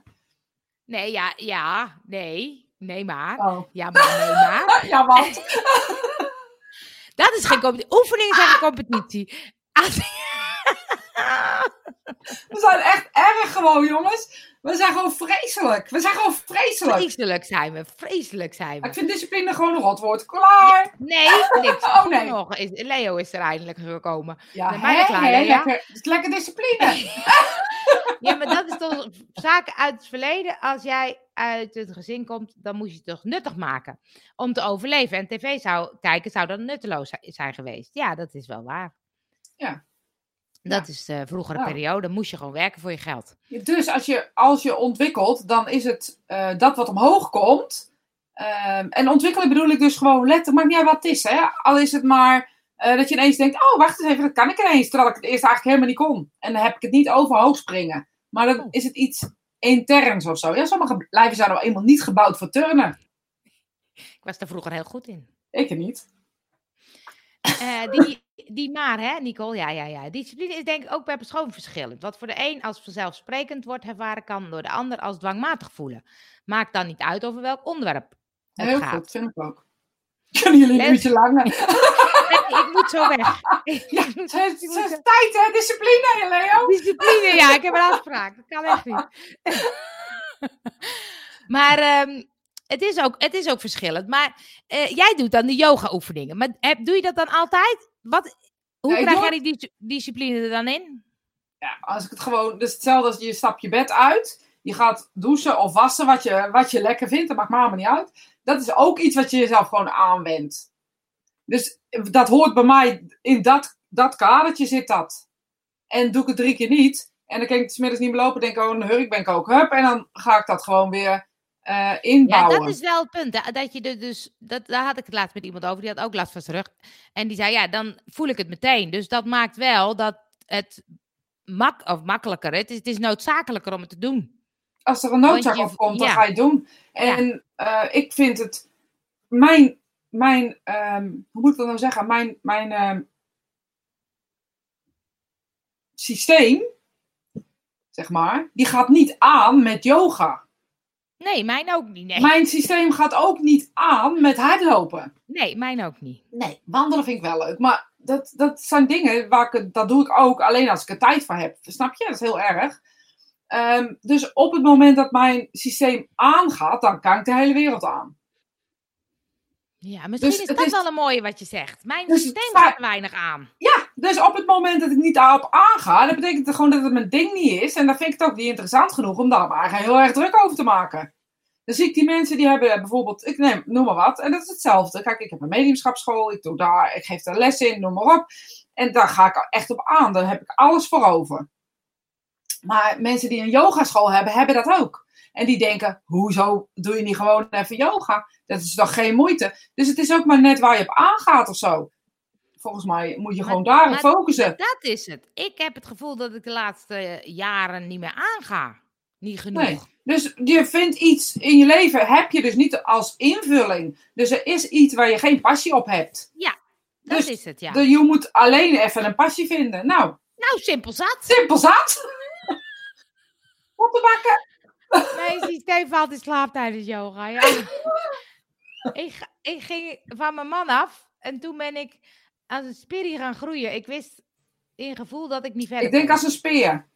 Nee, ja, ja, nee. Nee, maar. Oh. Ja, maar, nee, maar. Ja, want... Dat is geen competitie. Oefeningen zijn geen competitie. We zijn echt erg gewoon, jongens. We zijn gewoon vreselijk. We zijn gewoon vreselijk. Vreselijk zijn we. Vreselijk zijn Ik we. vind discipline gewoon een rotwoord. Klaar. Nee, niks. Oh, nee. Nog is, Leo is er eindelijk gekomen. Ja, hè, klaar, hè, lekker, is lekker discipline. Ja, maar dat is toch zaken uit het verleden. Als jij uit het gezin komt, dan moet je het toch nuttig maken om te overleven. En tv zou kijken zou dan nutteloos zi- zijn geweest. Ja, dat is wel waar. Ja. Dat is de vroegere Ja. periode. Moest je gewoon werken voor je geld. Dus als je, als je ontwikkelt, dan is het eh, dat wat omhoog komt. Ehm, en ontwikkelen bedoel ik dus gewoon letterlijk, maakt niet uit wat het is. Hè? Al is het maar eh, dat je ineens denkt, oh wacht eens even, dat kan ik ineens. Terwijl ik het eerst eigenlijk helemaal niet kon. En dan heb ik het niet over hoog springen. Maar dan Oh. is het iets interns of zo. Ja, sommige lijven zijn nou eenmaal niet gebouwd voor turnen. Ik was daar vroeger heel goed in. Ik er niet. Eh, die, die maar, hè, Nicole? Ja, ja, ja. Discipline is denk ik ook per persoon verschillend. Wat voor de een als vanzelfsprekend wordt ervaren, kan door de ander als dwangmatig voelen. Maakt dan niet uit over welk onderwerp het Heel gaat. goed, vind ik ook. Kunnen jullie een uurtje langer? Ik moet zo weg. Ja, het is het tijd hè, discipline Leo. Discipline, ja, ik heb een afspraak. Dat kan echt niet. maar ehm, het, is ook, het is ook verschillend. Maar eh, jij doet dan de yoga-oefeningen. Maar heb, doe je dat dan altijd? Wat, hoe krijg jij die dis- discipline er dan in? Ja, als ik het gewoon, dus hetzelfde als je stapt je bed uit, je gaat douchen of wassen wat je, wat je lekker vindt, dat maakt me niet uit. Dat is ook iets wat je jezelf gewoon aanwendt. Dus dat hoort bij mij, in dat, dat kadertje zit dat. En doe ik het drie keer niet, en dan kan ik het 's middags niet meer lopen, denk ik, oh, een hurk ben ik ook, hup, en dan ga ik dat gewoon weer eh, Ja, inbouwen. dat is wel het punt. Dat je dus, dat, daar had ik het laatst met iemand over. Die had ook last van zijn rug. En die zei, ja, dan voel ik het meteen. Dus dat maakt wel dat het mak of makkelijker. Het is, het is noodzakelijker om het te doen. Als er een noodzaak op komt, dan ga je het doen. En eh, ik vind het, mijn, mijn ehm, hoe moet ik dat nou zeggen? Mijn, mijn ehm, systeem, zeg maar, die gaat niet aan met yoga. Nee, mijn ook niet. Nee, Mijn systeem gaat ook niet aan met hardlopen. nee mijn ook niet. Nee, wandelen vind ik wel leuk. Maar dat, dat zijn dingen waar ik, dat doe ik ook alleen als ik er tijd voor heb. Snap je? Dat is heel erg. Ehm, dus op het moment dat mijn systeem aangaat, dan kan ik de hele wereld aan. Ja, misschien Dus is dat is- wel een mooie wat je zegt. Mijn Dus systeem gaat weinig aan. Ja, dus op het moment dat ik niet daarop aanga, dan betekent het gewoon dat het mijn ding niet is. En dan vind ik het ook niet interessant genoeg om daar maar heel erg druk over te maken. Dan zie ik die mensen die hebben bijvoorbeeld, ik neem, noem maar wat, en dat is hetzelfde. Kijk, ik heb een mediumschapsschool, ik doe daar, ik geef daar les in, noem maar op. En daar ga ik echt op aan, daar heb ik alles voor over. Maar mensen die een yogaschool hebben, hebben dat ook. En die denken, hoezo doe je niet gewoon even yoga? Dat is toch geen moeite? Dus het is ook maar net waar je op aangaat of zo. Volgens mij moet je Maar- gewoon daarop focussen. Dat is het. Ik heb het gevoel dat ik de laatste jaren niet meer aanga. Niet genoeg. Nee. Dus je vindt iets in je leven, heb je dus niet als invulling. Dus er is iets waar je geen passie op hebt. Dat Dus is het, ja. Dus je moet alleen even een passie vinden. Nou, Nou, simpel zat. simpel zat. Op de bakken. Nee, zie Steve valt in slaap tijdens yoga. Ja. ik, ik ging van mijn man af en toen ben ik als een spiri gaan groeien. Ik wist in gevoel dat ik niet verder Ik denk kon. als een speer.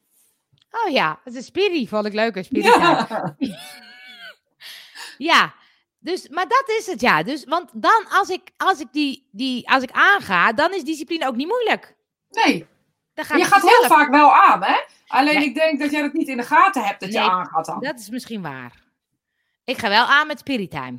Oh ja, is een spiri. Vond ik leuk, een. Ja. ja. Dus, maar dat is het, ja. Dus, want dan, als ik, als ik, die, die, als ik aanga, dan is discipline ook niet moeilijk. Nee, Dan gaat je het gaat heel vaak wel aan, hè? Alleen Nee. ik denk dat jij dat niet in de gaten hebt dat je aangaat dan. Dat is misschien waar. Ik ga wel aan met Spirit Time.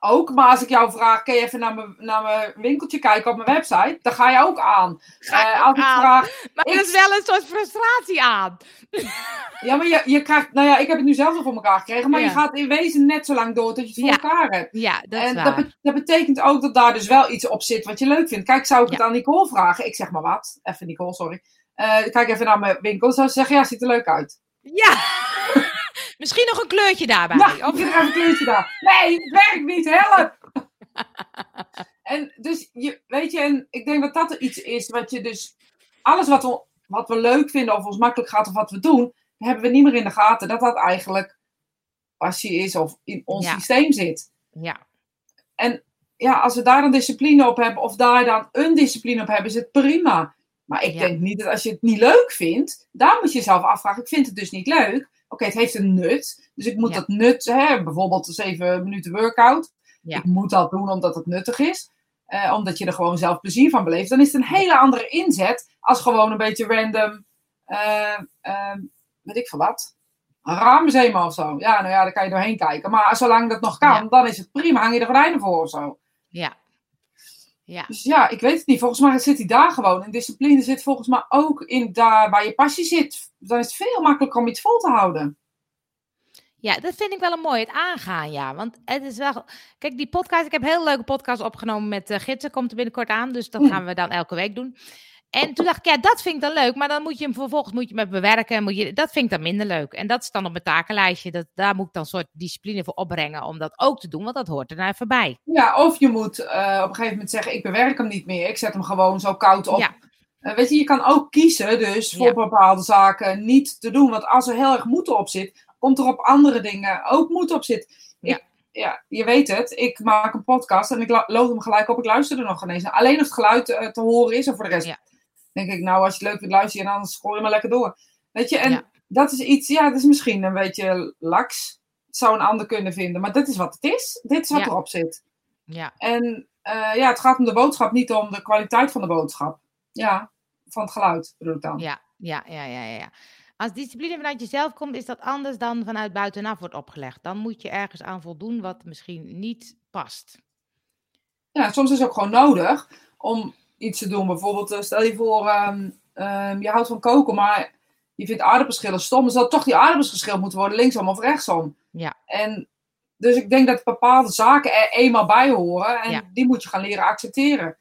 Ook, maar als ik jou vraag, kun je even naar mijn, naar mijn winkeltje kijken op mijn website? Dan ga je ook aan. Ga ook als aan. vraag, Maar ik- dat is wel een soort frustratie aan. ja, maar je, je krijgt, nou ja, ik heb het nu zelf al voor elkaar gekregen, maar Ja. je gaat in wezen net zo lang door tot je het voor Ja. elkaar hebt. Ja, dat is en waar. dat, be- dat betekent ook dat daar dus wel iets op zit wat je leuk vindt. Kijk, zou ik het aan Nicole vragen? Ik zeg maar wat. Even Nicole, sorry. Eh, kijk even naar mijn winkel. Zou ze zeggen, ja, ziet er leuk uit. Ja. Misschien nog een kleurtje daarbij. Ja, Of- een kleurtje daar. Nee, het werkt niet, help! en dus, je, weet je, en ik denk dat dat er iets is wat je dus... Alles wat we, wat we leuk vinden of ons makkelijk gaat of wat we doen, hebben we niet meer in de gaten dat dat eigenlijk passie is of in ons Ja. systeem zit. ja. Ja, als we daar dan discipline op hebben of daar dan een discipline op hebben, is het prima. Maar ik Ja. denk niet dat als je het niet leuk vindt, daar moet je jezelf afvragen. Ik vind het dus niet leuk. Oké, het heeft een nut. Dus ik moet Ja. dat nut, hè, bijvoorbeeld een 7 minuten workout. Ja. Ik moet dat doen omdat het nuttig is. eh, omdat je er gewoon zelf plezier van beleeft. Dan is het een hele andere inzet als gewoon een beetje random, eh, weet ik veel wat. Een raamzema of zo. Ja, nou ja, daar kan je doorheen kijken. Maar zolang dat nog kan, dan is het prima. Hang je de gordijnen voor of zo. Ja. Ja. Dus ja, ik weet het niet. Volgens mij zit hij daar gewoon. En discipline zit volgens mij ook in daar waar je passie zit. Dan is het veel makkelijker om iets vol te houden. Ja, dat vind ik wel een mooi, het aangaan, ja. Want het is wel... Kijk, die podcast, ik heb een hele leuke podcast opgenomen met uh, Gidsen, komt er binnenkort aan. Dus dat Mm. gaan we dan elke week doen. En toen dacht ik, ja, dat vind ik dan leuk. Maar dan moet je hem vervolgens moet je hem bewerken. en Moet je, dat vind ik dan minder leuk. En dat is dan op mijn takenlijstje. Dat, daar moet ik dan een soort discipline voor opbrengen om dat ook te doen. Want dat hoort er nou even bij. Ja, of je moet eh, op een gegeven moment zeggen, ik bewerk hem niet meer. Ik zet hem gewoon zo koud op. Ja. Eh, weet je, je kan ook kiezen dus voor Ja. bepaalde zaken niet te doen. Want als er heel erg moed op zit, komt er op andere dingen ook moed op zit. Ja. Ik, ja, je weet het. Ik maak een podcast en ik lood hem gelijk op. Ik luister er nog ineens naar. Alleen of het geluid eh, te horen is en voor de rest Ja. Denk ik, nou als je het leuk vindt luisteren, dan scroll je maar lekker door. Weet je, en Ja. dat is iets, ja, dat is misschien een beetje laks. Het zou een ander kunnen vinden, maar dit is wat het is. Dit is wat Ja. erop zit. Ja, En eh, ja, het gaat om de boodschap, niet om de kwaliteit van de boodschap. Ja, van het geluid bedoel ik dan. ja, ja, ja, ja. ja. Als discipline vanuit jezelf komt, is dat anders dan vanuit buitenaf wordt opgelegd. Dan moet je ergens aan voldoen wat misschien niet past. Ja, soms is het ook gewoon nodig om iets te doen. Bijvoorbeeld, eh, stel je voor, ehm, ehm, je houdt van koken, maar je vindt aardappelschillen stom. Dan zal toch die aardappels geschild moeten worden, linksom of rechtsom. Ja. En dus ik denk dat bepaalde zaken er eenmaal bij horen en Ja. die moet je gaan leren accepteren.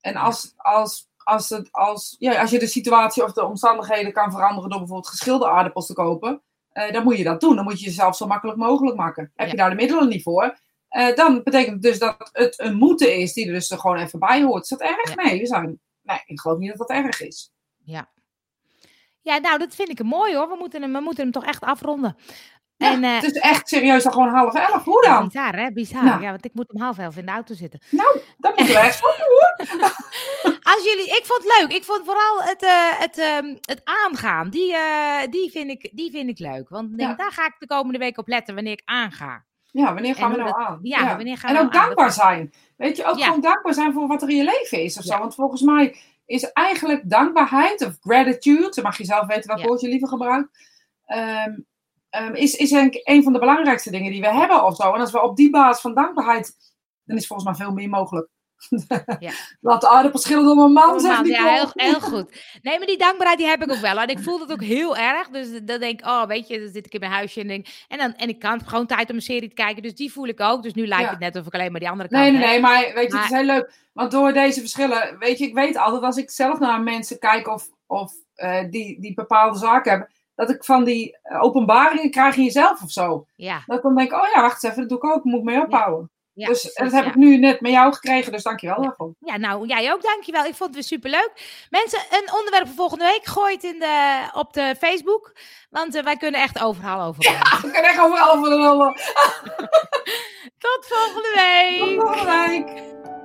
En als, als, als, het, als, ja, als je de situatie of de omstandigheden kan veranderen door bijvoorbeeld geschilde aardappels te kopen, eh, dan moet je dat doen. Dan moet je jezelf zo makkelijk mogelijk maken. Heb Ja. je daar de middelen niet voor, eh, dan betekent het dus dat het een moeten is die er dus er gewoon even bij hoort. Is dat erg? Ja. Nee, we zijn, nee, ik geloof niet dat dat erg is. Ja, nou, dat vind ik mooi hoor. We moeten hem, we moeten hem toch echt afronden. Ja, en, eh, het is echt serieus dan gewoon half elf. Hoe ja, dan? bizar hè, bizar. Ja. Ja, want ik moet om half elf in de auto zitten. Nou, dat moeten we echt hoor. Als jullie, ik vond het leuk. Ik vond vooral het, eh, het, ehm, het aangaan. Die, die, vind ik, die vind ik leuk. Want denk, Ja. daar ga ik de komende week op letten wanneer ik aanga. Ja, wanneer gaan En we nou dat- aan? ja, wanneer gaan en we ook nou aan? dankbaar zijn. Weet je, ook Ja. gewoon dankbaar zijn voor wat er in je leven is of zo. Want volgens mij is eigenlijk dankbaarheid of gratitude, dan mag je zelf weten welk woord je liever gebruikt. Ehm, ehm, is, is denk ik een van de belangrijkste dingen die we hebben of zo. En als we op die basis van dankbaarheid, dan is volgens mij veel meer mogelijk. Ja. Laat de aardappel schillen door mijn man, zegt ja, heel, heel goed. Nee, maar die dankbaarheid die heb ik ook wel. En ik voel dat ook heel erg. Dus dan denk ik, oh, weet je, dan zit ik in mijn huisje en denk... En, dan, en ik kan gewoon tijd om een serie te kijken. Dus die voel ik ook. Dus nu lijkt Ja. het net of ik alleen maar die andere kant Nee, nee, nee, maar weet je, Maar- het is heel leuk. Want door deze verschillen, weet je, ik weet altijd als ik zelf naar mensen kijk of, of eh, die, die bepaalde zaken hebben, dat ik van die eh, openbaringen krijg in jezelf of zo. Ja, Dat ik dan denk, oh ja, wacht even, dat doe ik ook, moet ik mee ophouden. Ja, dus precies, dat heb ja. ik nu net met jou gekregen, dus dankjewel daarvoor. Ja, nou, jij ook, dankjewel. Ik vond het weer superleuk. Mensen, een onderwerp voor volgende week. Gooi het in de, op de Facebook. Want eh, wij kunnen echt overal over praten. Ik kan echt overal de Tot volgende week! Tot volgende week.